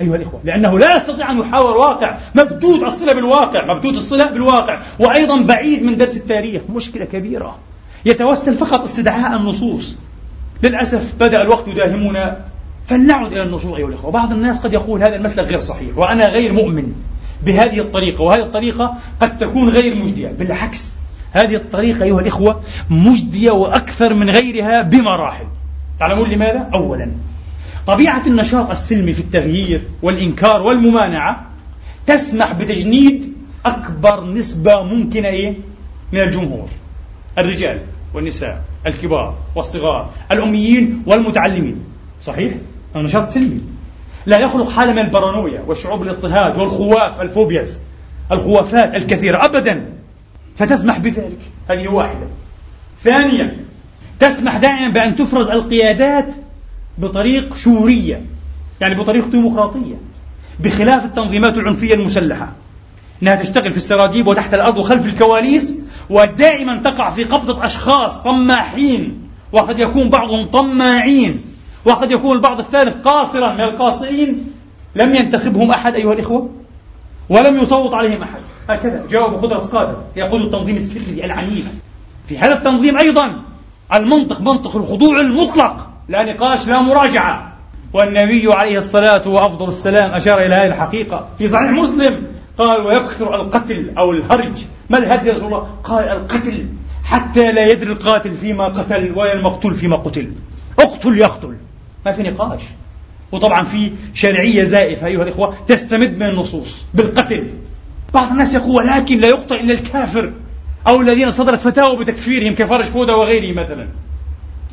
Speaker 1: أيها الإخوة لأنه لا يستطيع أن يحاور واقع مبدود الصلة بالواقع مبدود الصلة بالواقع وأيضا بعيد من درس التاريخ مشكلة كبيرة. يتوسل فقط استدعاء النصوص. للأسف بدأ الوقت يداهمنا. فلنعد إلى النصوص أيها الإخوة. بعض الناس قد يقول هذا المسلك غير صحيح وأنا غير مؤمن بهذه الطريقة وهذه الطريقة قد تكون غير مجدية. بالعكس هذه الطريقة أيها الإخوة مجدية وأكثر من غيرها بمراحل. تعلمون لماذا؟ أولا طبيعة النشاط السلمي في التغيير والإنكار والممانعة تسمح بتجنيد أكبر نسبة ممكنة إيه؟ من الجمهور. الرجال والنساء الكبار والصغار الأميين والمتعلمين. صحيح؟ نشاط سلمي. لا يخلق حالة من البارانويا والشعور بالاضطهاد والخواف الفوبياز الخوافات الكثيرة أبدا. فتسمح بذلك. هذه واحدة. ثانيا تسمح دائما بأن تفرز القيادات بطريق شورية يعني بطريق ديمقراطية بخلاف التنظيمات العنفية المسلحة إنها تشتغل في السراديب وتحت الأرض وخلف الكواليس ودائما تقع في قبضة أشخاص طماحين وقد يكون بعضهم طماعين وقد يكون البعض الثالث قاصرا من القاصرين لم ينتخبهم أحد أيها الإخوة ولم يصوت عليهم أحد. هكذا جاءوا بقدرة قادر يقود التنظيم السري العنيف. في هذا التنظيم أيضا المنطق منطق الخضوع المطلق. لا نقاش لا مراجعة. والنبي عليه الصلاة وأفضل السلام أشار إلى هذه الحقيقة. في صحيح مسلم قال ويكثر القتل أو الهرج. ما الهرج يا رسول الله؟ قال القتل حتى لا يدري القاتل فيما قتل ولا المقتول فيما قتل. اقتل يقتل. ما في نقاش. وطبعا في شرعية زائفة أيها الإخوة تستمد من النصوص بالقتل. بعض الناس يقول ولكن لا يقتل إلا الكافر أو الذين صدرت فتاوى بتكفيرهم كفرج فودة وغيره مثلا.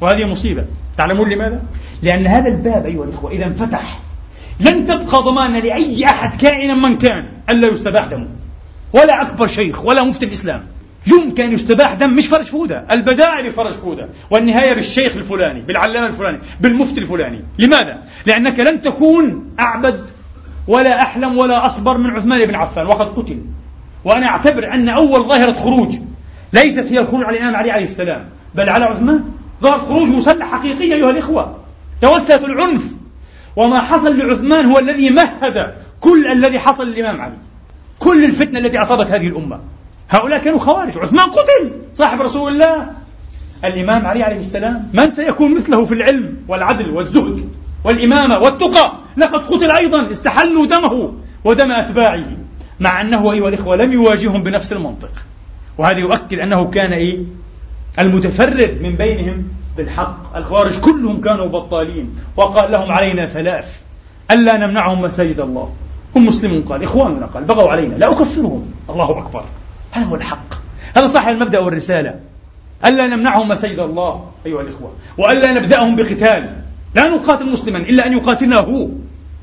Speaker 1: وهذه مصيبة. تعلمون لماذا؟ لأن هذا الباب أيها الإخوة إذا انفتح. لن تبقى ضمانة لأي أحد كائنا من كان ألا يستباح دمه. ولا أكبر شيخ ولا مفتي الإسلام. يمكن يستباح دم مش فرج فودة. البداية بفرج فودة. والنهاية بالشيخ الفلاني بالعلامة الفلاني بالمفتي الفلاني. لماذا؟ لأنك لن تكون أعبد ولا أحلم ولا أصبر من عثمان بن عفان وقد قتل. وأنا أعتبر أن أول ظاهرة خروج ليست هي الخروج على الإمام علي عليه السلام بل على عثمان. ظهر خروج مسلح حقيقي أيها الإخوة. توسلت العنف. وما حصل لعثمان هو الذي مهد كل الذي حصل للإمام علي. كل الفتنة التي أصابت هذه الأمة. هؤلاء كانوا خوارج. عثمان قتل صاحب رسول الله. الإمام علي عليه السلام من سيكون مثله في العلم والعدل والزهد والإمامة والتقى؟ لقد قتل أيضا. استحلوا دمه ودم أتباعه. مع أنه أيها الإخوة لم يواجههم بنفس المنطق. وهذا يؤكد أنه كان إيه؟ المتفرد من بينهم بالحق. الخوارج كلهم كانوا بطالين وقال لهم علينا ثلاث ألا نمنعهم مساجد الله. هم مسلمون قال إخواننا قال بغوا علينا لا أكفرهم. الله أكبر. هذا هو الحق. هذا صح المبدأ والرسالة. ألا نمنعهم مساجد الله أيها الإخوة. وألا نبدأهم بقتال. لا نقاتل مسلما إلا أن يقاتلنا هو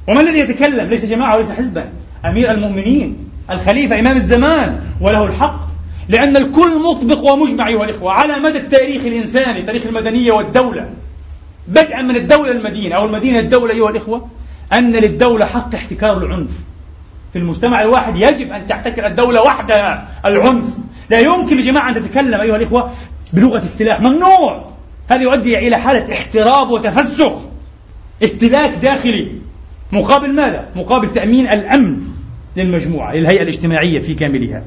Speaker 1: وما الذي يتكلم؟ ليس جماعة وليس حزبا. أمير المؤمنين الخليفة إمام الزمان وله الحق. لأن الكل مطبق ومجمع أيها الإخوة على مدى التاريخ الإنساني تاريخ المدنية والدولة. بدءا من الدولة المدينة أو المدينة الدولة أيها الإخوة أن للدولة حق احتكار العنف. في المجتمع الواحد يجب أن تحتكر الدولة وحدها العنف. لا يمكن لجماعة أن تتكلم أيها الإخوة بلغة السلاح ممنوع. هذا يؤدي إلى حالة احتراب وتفسخ. اهتلاك داخلي. مقابل ماذا؟ مقابل تأمين الأمن للمجموعة للهيئة الاجتماعية في كاملها.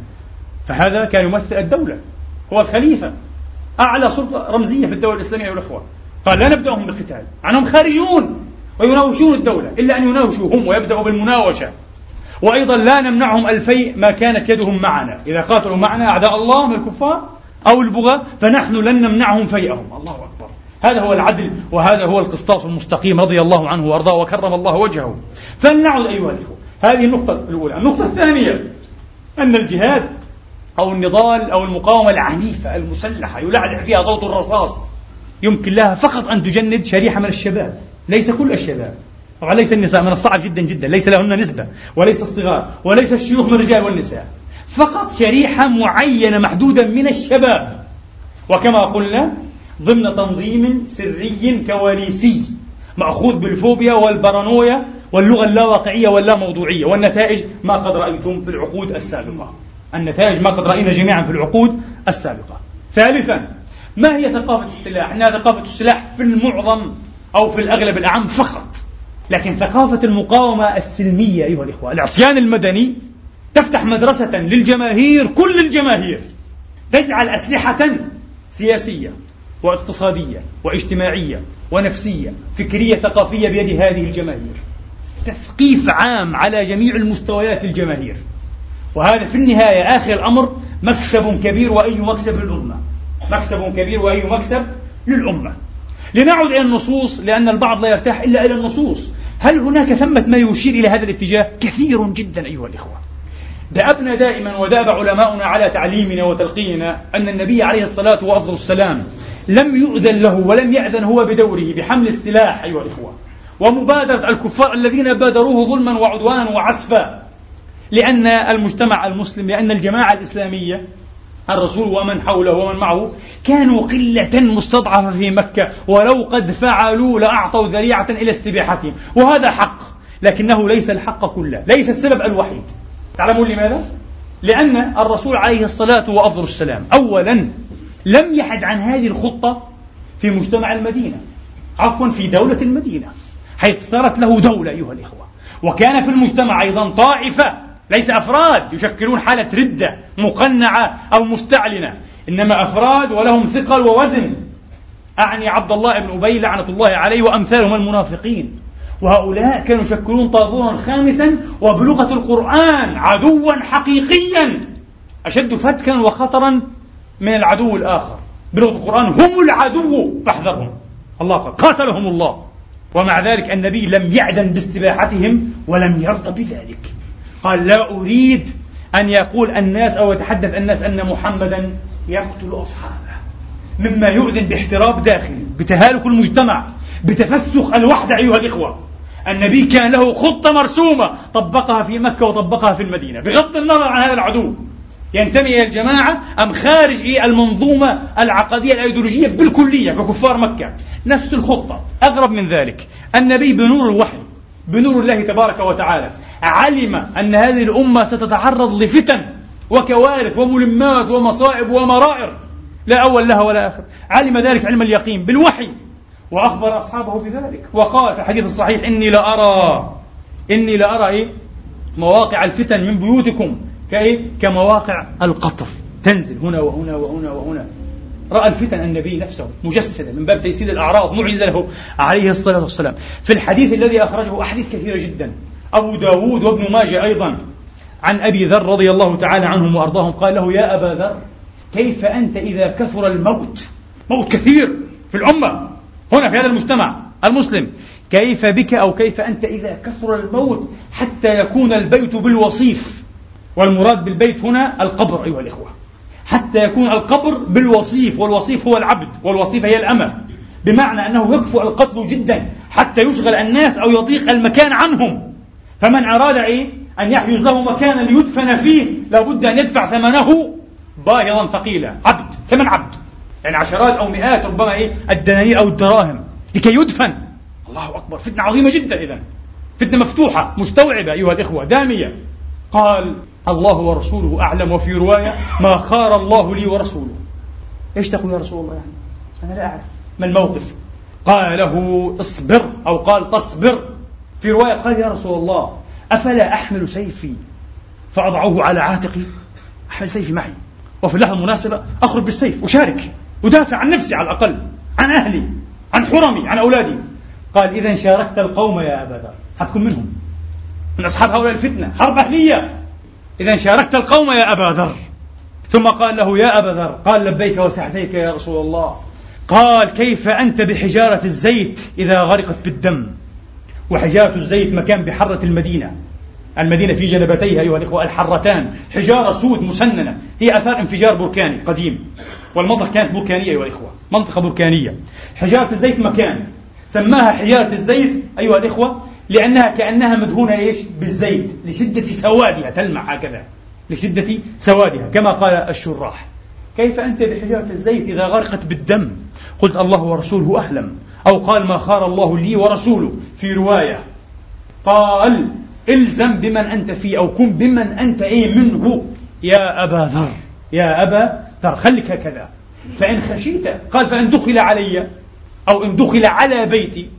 Speaker 1: فهذا كان يمثل الدولة هو الخليفة أعلى سلطة رمزية في الدولة الإسلامية والأخوة قال لا نبدأهم بالقتال عنهم خارجون ويناوشون الدولة إلا أن يناوشوا هم ويبدأوا بالمناوشة. وأيضا لا نمنعهم الفيء ما كانت يدهم معنا إذا قاتلوا معنا أعداء الله من الكفار أو البغاة فنحن لن نمنعهم فيئهم. الله أكبر. هذا هو العدل وهذا هو القسطاس المستقيم رضي الله عنه وأرضاه وكرم الله وجهه. فلنعد أيها الإخوة. هذه النقطة الأولى. النقطة الثانية أن الجهاد أو النضال أو المقاومة العنيفة المسلحة يلعلع فيها صوت الرصاص. يمكن لها فقط أن تجند شريحة من الشباب. ليس كل الشباب. طبعا ليس النساء من الصعب جدا جدا. ليس لهن نسبة وليس الصغار وليس الشيوخ من الرجال والنساء. فقط شريحة معينة محدودة من الشباب. وكما قلنا ضمن تنظيم سري كواليسي مأخوذ بالفوبيا والبارانويا واللغة اللاواقعية واللاموضوعية. والنتائج ما قد رأيتم في العقود السابقة. النتائج ما قد رأينا جميعا في العقود السابقة. ثالثا ما هي ثقافة السلاح؟ إنها ثقافة السلاح في المعظم أو في الأغلب الأعم فقط. لكن ثقافة المقاومة السلمية أيها الإخوة العصيان المدني تفتح مدرسة للجماهير كل الجماهير تجعل أسلحة سياسية واقتصادية واجتماعية ونفسية فكرية ثقافية بيد هذه الجماهير. تثقيف عام على جميع المستويات الجماهير. وهذا في النهاية آخر الأمر مكسب كبير وأي مكسب للأمة. مكسب كبير وأي مكسب للأمة. لنعد إلى النصوص لأن البعض لا يرتاح إلا إلى النصوص. هل هناك ثمة ما يشير إلى هذا الاتجاه؟ كثير جدا أيها الإخوة. دأبنا دائما وداب علماؤنا على تعليمنا وتلقيننا أن النبي عليه الصلاة والسلام لم يؤذن له ولم يأذن هو بدوره بحمل السلاح أيها الإخوة. ومبادرة الكفار الذين بادروه ظلما وعدوانا وعسفا لأن المجتمع المسلم لأن الجماعة الإسلامية الرسول ومن حوله ومن معه كانوا قلة مستضعفة في مكة ولو قد فعلوا لأعطوا ذريعة إلى استباحتهم. وهذا حق لكنه ليس الحق كله ليس السبب الوحيد. تعلمون لماذا؟ لأن الرسول عليه الصلاة وأفضل السلام أولا لم يحد عن هذه الخطة في مجتمع المدينة عفوا في دولة المدينة حيث صارت له دولة أيها الإخوة. وكان في المجتمع أيضا طائفة ليس أفراد يشكلون حالة ردة مقنعة أو مستعلنة إنما أفراد ولهم ثقل ووزن. أعني عبد الله بن أبي لعنة الله عليه وأمثالهم المنافقين. وهؤلاء كانوا يشكلون طابورا خامسا وبلغة القرآن عدوا حقيقيا أشد فتكا وخطرا من العدو الآخر. بلغة القرآن هم العدو فاحذرهم. الله قال قاتلهم الله. ومع ذلك النبي لم يعدن باستباحتهم ولم يرضى بذلك. قال لا أريد أن يقول الناس أو يتحدث الناس أن محمدا يقتل أصحابه مما يؤذن باحتراب داخلي بتهالك المجتمع بتفسخ الوحدة أيها الإخوة. النبي كان له خطة مرسومة طبقها في مكة وطبقها في المدينة بغض النظر عن هذا العدو. ينتمي إلى الجماعة أم خارج المنظومة العقدية الأيديولوجية بالكلية ككفار مكة؟ نفس الخطة. أغرب من ذلك النبي بنور الوحي بنور الله تبارك وتعالى. علم أن هذه الأمة ستتعرض لفتن وكوارث وملمات ومصائب ومرائر. لا أول لها ولا آخر. علم ذلك علم اليقين بالوحي. وأخبر أصحابه بذلك. وقال في الحديث الصحيح إني لأرى إني لأرى إيه؟ مواقع الفتن من بيوتكم كإيه؟ كمواقع القطر. تنزل هنا وهنا وهنا وهنا. رأى الفتن النبي نفسه مجسدا من باب تيسير الأعراض معجزة له عليه الصلاة والسلام. في الحديث الذي أخرجه أحاديث كثيرة جدا. أبو داود وابن ماجه أيضا عن أبي ذر رضي الله تعالى عنهم وأرضاهم قال له يا أبا ذر كيف أنت إذا كثر الموت؟ موت كثير في الأمة هنا في هذا المجتمع المسلم. كيف بك أو كيف أنت إذا كثر الموت حتى يكون البيت بالوصيف؟ والمراد بالبيت هنا القبر أيها الإخوة. حتى يكون القبر بالوصيف والوصيف هو العبد والوصيفة هي الأمة. بمعنى أنه يكفؤ القتل جدا حتى يشغل الناس أو يضيق المكان عنهم. فمن أراد إيه؟ أن يحجز له مكانا ليدفن فيه لابد أن يدفع ثمنه باهظا ثقيلا. عبد ثمن عبد. يعني عشرات أو مئات ربما إيه؟ الدنانير أو الدراهم. لكي يدفن. الله أكبر. فتنة عظيمة جدا إذا. فتنة مفتوحة مستوعبة أيها الإخوة. دامية. قال الله ورسوله أعلم. وفي رواية ما خار الله لي ورسوله. إيش تقول يا رسول الله يعني؟ أنا لا أعرف. ما الموقف؟ قال له اصبر. أو قال تصبر. في رواية قال يا رسول الله أفلا أحمل سيفي؟ فأضعه على عاتقي. أحمل سيفي معي. وفي اللحظة المناسبة أخرج بالسيف أشارك أدافع عن نفسي على الأقل عن أهلي عن حرمي عن أولادي. قال إذا شاركت القوم يا أبا ذر. حتكون منهم. من أصحاب هؤلاء الفتنة. حرب أهلية. إذا شاركت القوم يا أبا ذر. ثم قال له يا أبا ذر قال لبيك وسعديك يا رسول الله. قال كيف أنت بحجارة الزيت إذا غرقت بالدم؟ وحجارة الزيت مكان بحرة المدينة. المدينة في جنبتيها أيها الإخوة الحرتان. حجارة سود مسننة. هي أثار انفجار بركاني قديم. والمنطقة كانت بركانية أيها الإخوة. منطقة بركانية. حجارة الزيت مكان. سماها حجارة الزيت أيها الإخوة لأنها كأنها مدهونة إيش؟ بالزيت. لشدة سوادها تلمع هكذا. لشدة سوادها كما قال الشراح. كيف أنت بحجارة الزيت إذا غرقت بالدم؟ قلت الله ورسوله أعلم. أو قال ما خار الله لي ورسوله في رواية. قال إلزم بمن أنت فيه أو كن بمن أنت إيه منه. يا أبا ذر يا أبا ذر خليك هكذا. فإن خشيت قال فإن دخل علي أو إن دخل على بيتي.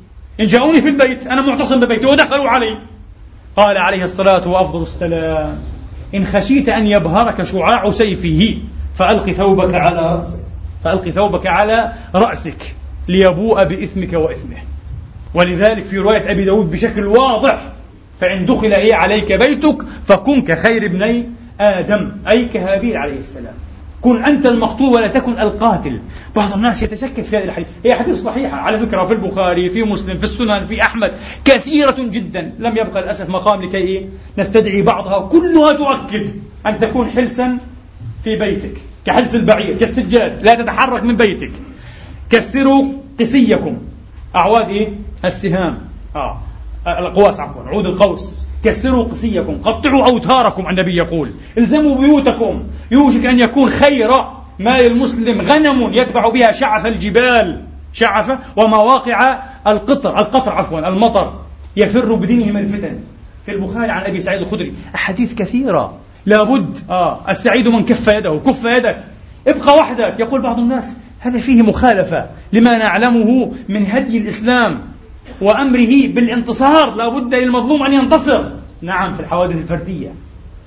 Speaker 1: إن جاءوني في البيت أنا معتصم ببيتي ودخلوا علي. قال عليه الصلاة وأفضل السلام إن خشيت أن يبهرك شعاع سيفه فألق ثوبك على رأسك. فألق ثوبك على رأسك. ليبوء بإثمك وإثمه. ولذلك في رواية أبي داود بشكل واضح فإن دخل إيه عليك بيتك فكن كخير ابني آدم أي كهابيل عليه السلام. كن أنت المقتول ولا تكن القاتل. بعض الناس يتشكك في هذه الحديث. هي حديث صحيحة على فكرة في البخاري في مسلم في السنن في أحمد كثيرة جدا. لم يبقى للأسف مقام لكي إيه؟ نستدعي بعضها. كلها تؤكد أن تكون حلسا في بيتك كحلس البعير كالسجاد. لا تتحرك من بيتك. كسروا قسيكم. أعواد إيه؟ السهام. آه. القواس عفوا عود القوس. كسروا قسيكم. قطعوا أوتاركم النبي يقول. الزموا بيوتكم. يوشك أن يكون خير مال المسلم غنم يتبع بها شعف الجبال. شعف ومواقع القطر. القطر عفوا المطر. يفر بدينه من الفتن. في البخاري عن أبي سعيد الخدري. أحاديث كثيرة. لابد. آه. السعيد من كف يده. كف يدك. ابقى وحدك. يقول بعض الناس. هذا فيه مخالفة لما نعلمه من هدي الإسلام وأمره بالانتصار لا بد للمظلوم أن ينتصر. نعم في الحوادث الفردية.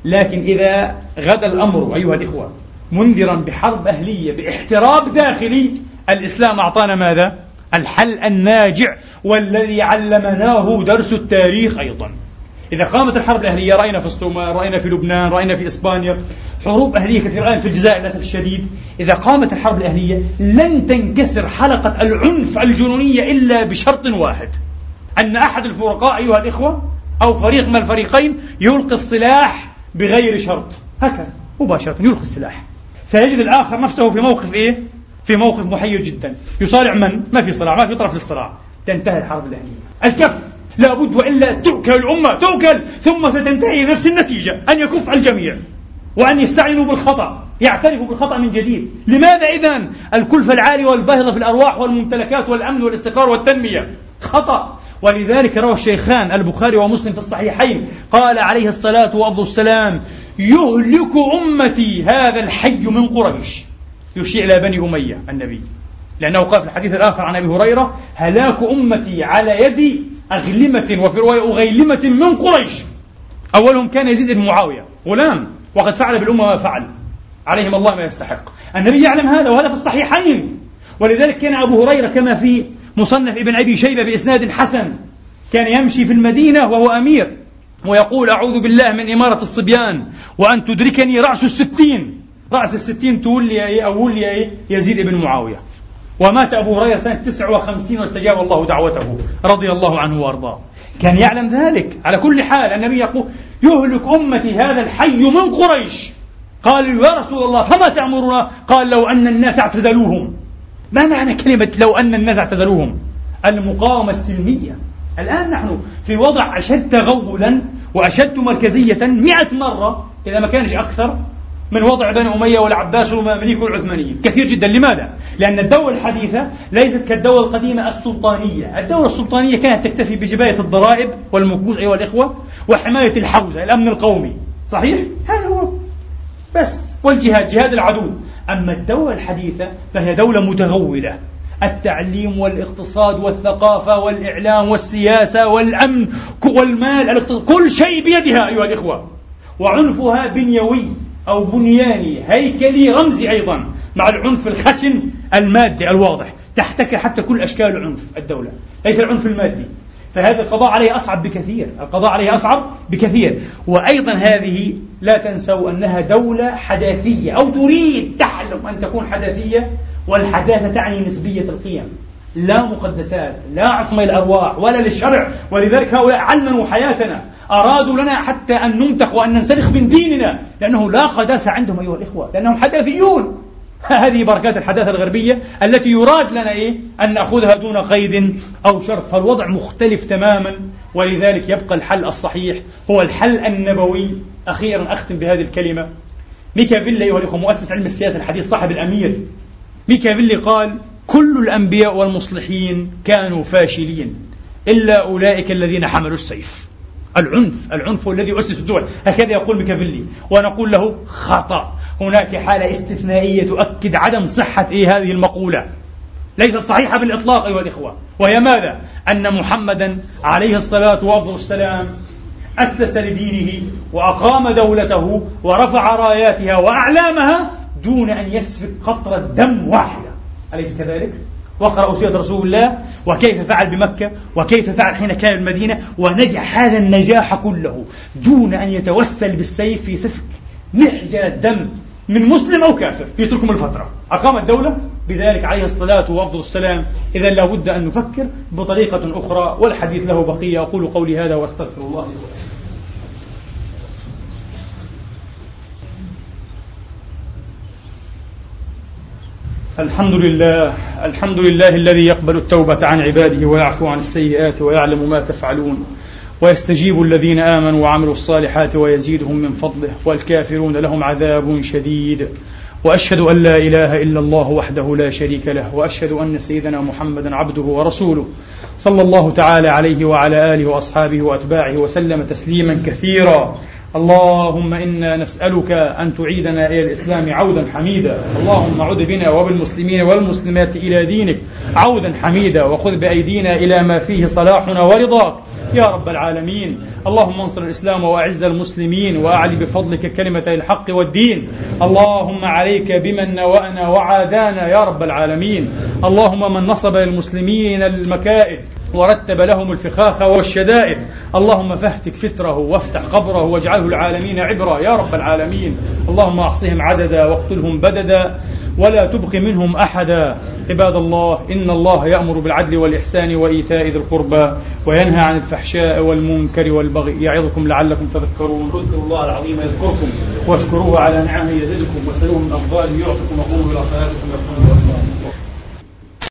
Speaker 1: لكن إذا غدا الأمر أيها الإخوة منذرا بحرب أهلية باحتراب داخلي الإسلام أعطانا ماذا؟ الحل الناجع والذي علمناه درس التاريخ أيضا. إذا قامت الحرب الأهلية رأينا في الصومال رأينا في لبنان رأينا في إسبانيا حروب أهلية كثيرة الآن في الجزائر للأسف الشديد. إذا قامت الحرب الأهلية لن تنكسر حلقة العنف الجنونية إلا بشرط واحد أن أحد الفرقاء أيها الإخوة أو فريق من الفريقين يلقي السلاح بغير شرط. هكذا مباشرة يلقي السلاح. سيجد الآخر نفسه في موقف إيه؟ في موقف محير جدا. يصارع من؟ ما في صراع ما في طرف للصراع. تنتهي الحرب الأهلية. الكف! لابد وإلا تؤكل الأمة تؤكل ثم ستنتهي نفس النتيجة أن يكف الجميع وأن يستعينوا بالخطأ يعترفوا بالخطأ من جديد. لماذا إذا الكلفة العالية والباهظة في الأرواح والممتلكات والأمن والاستقرار والتنمية؟ خطأ. ولذلك روى الشيخان البخاري ومسلم في الصحيحين قال عليه الصلاة وأفضل السلام يهلك أمتي هذا الحي من قريش. يشير إلى بني أمية النبي. لأنه قال في الحديث الآخر عن أبي هريرة هلاك أمتي على يد أغلمة وفي رواية أغيلمة من قريش. أولهم كان يزيد بن معاوية غلام وقد فعل بالأمة ما فعل. عليهم الله ما يستحق. النبي يعلم هذا وهذا في الصحيحين. ولذلك كان أبو هريرة كما في مصنف ابن أبي شيبة بإسناد حسن. كان يمشي في المدينة وهو أمير ويقول أعوذ بالله من إمارة الصبيان وأن تدركني رأس الستين. رأس الستين تولي أو يزيد بن معاوية. ومات أبو هريرة سنة 59 واستجاب الله دعوته رضي الله عنه وأرضاه. كان يعلم ذلك. على كل حال النبي يقول يهلك أمتي هذا الحي من قريش. قالوا يا رسول الله فما تأمرنا؟ قال لو أن الناس اعتزلوهم. ما معنى كلمة لو أن الناس اعتزلوهم؟ المقاومة السلمية. الآن نحن في وضع أشد تغولا وأشد مركزية مئة مرة إذا ما كانش أكثر من وضع بني أمية والعباس والمماليك والعثمانيين. كثير جدا. لماذا؟ لأن الدولة الحديثة ليست كالدولة القديمة السلطانية. الدولة السلطانية كانت تكتفي بجباية الضرائب والمكوس أيها الإخوة وحماية الحوزة الأمن القومي. صحيح؟ هذا هو. بس. والجهاد جهاد العدو. أما الدولة الحديثة فهي دولة متغولة التعليم والاقتصاد والثقافة والإعلام والسياسة والأمن والمال كل شيء بيدها أيها الإخوة. وعنفها بنيوي. أو بنياني هيكلي رمزي أيضا مع العنف الخشن المادي الواضح تحتكر حتى كل أشكال العنف الدولة ليس العنف المادي. فهذا القضاء عليه أصعب بكثير القضاء عليه أصعب بكثير. وأيضا هذه لا تنسوا أنها دولة حداثية أو تريد تحلم أن تكون حداثية
Speaker 2: والحداثة تعني نسبية القيم. لا مقدسات لا عصمة الأرواح ولا للشرع. ولذلك هؤلاء علموا حياتنا. أرادوا لنا حتى أن نمتلخ وأن ننسلخ من ديننا. لأنه لا قداسة عندهم أيها الإخوة لأنهم حداثيون. *laughs* هذه بركات الحداثة الغربية التي يراد لنا إيه؟ أن نأخذها دون قيد أو شرط. فالوضع مختلف تماما. ولذلك يبقى الحل الصحيح. هو الحل النبوي. أخيرا أختم بهذه الكلمة. ميكافيلي أيها الإخوة مؤسس علم السياسة الحديث صاحب الأمير. ميكافيلي قال كل الأنبياء والمصلحين كانوا فاشلين إلا أولئك الذين حملوا السيف. العنف العنف الذي يؤسس الدول. هكذا يقول ميكافيلي ونقول له خطأ. هناك حالة استثنائية تؤكد عدم صحة إيه هذه المقولة. ليست صحيحة بالإطلاق أيها الإخوة. وهي ماذا؟ أن محمدا عليه الصلاة والسلام أسس لدينه وأقام دولته ورفع راياتها وأعلامها دون أن يسفك قطرة دم واحدة أليس كذلك؟ واقرأوا سيرة رسول الله وكيف فعل بمكة وكيف فعل حين كان المدينة ونجح هذا النجاح كله دون أن يتوسل بالسيف في سفك محجن الدم من مسلم أو كافر. في تلكم الفترة. أقام الدولة؟ بذلك عليه الصلاة وأفضل السلام. إذا لابد أن نفكر بطريقة أخرى والحديث له بقية. أقول قولي هذا وأستغفر الله الحمد لله الحمد لله الذي يقبل التوبة عن عباده ويعفو عن السيئات ويعلم ما تفعلون ويستجيب الذين آمنوا وعملوا الصالحات ويزيدهم من فضله والكافرون لهم عذاب شديد وأشهد أن لا إله إلا الله وحده لا شريك له وأشهد أن سيدنا محمدا عبده ورسوله صلى الله تعالى عليه وعلى آله وأصحابه وأتباعه وسلم تسليما كثيرا. اللهم إنا نسألك أن تعيدنا إلى الإسلام عودا حميدا. اللهم عد بنا وبالمسلمين والمسلمات إلى دينك عودا حميدا. وخذ بأيدينا إلى ما فيه صلاحنا ورضاك. يا رب العالمين. اللهم انصر الإسلام وأعز المسلمين وأعلي بفضلك كلمة الحق والدين. اللهم عليك بمن نوأنا وعادانا يا رب العالمين. اللهم من نصب للمسلمين المكائد ورتب لهم الفخاخ والشدائد. اللهم فاهتك ستره وافتح قبره واجعله العالمين عبرا. يا رب العالمين. اللهم أحصهم عددا واقتلهم بددا ولا تبق منهم أحدا. عباد الله إن الله يأمر بالعدل والإحسان وإيتاء ذي القربى وينهى عن الفحشاء والمنكر والبغي. يعظكم لعلكم تذكرون. اذكروا الله العظيم يذكركم. واشكروه على نعمه يزدكم وسلوه من افضاله يعطكم وقوموا إلى صلاتكم يرحمكم الله.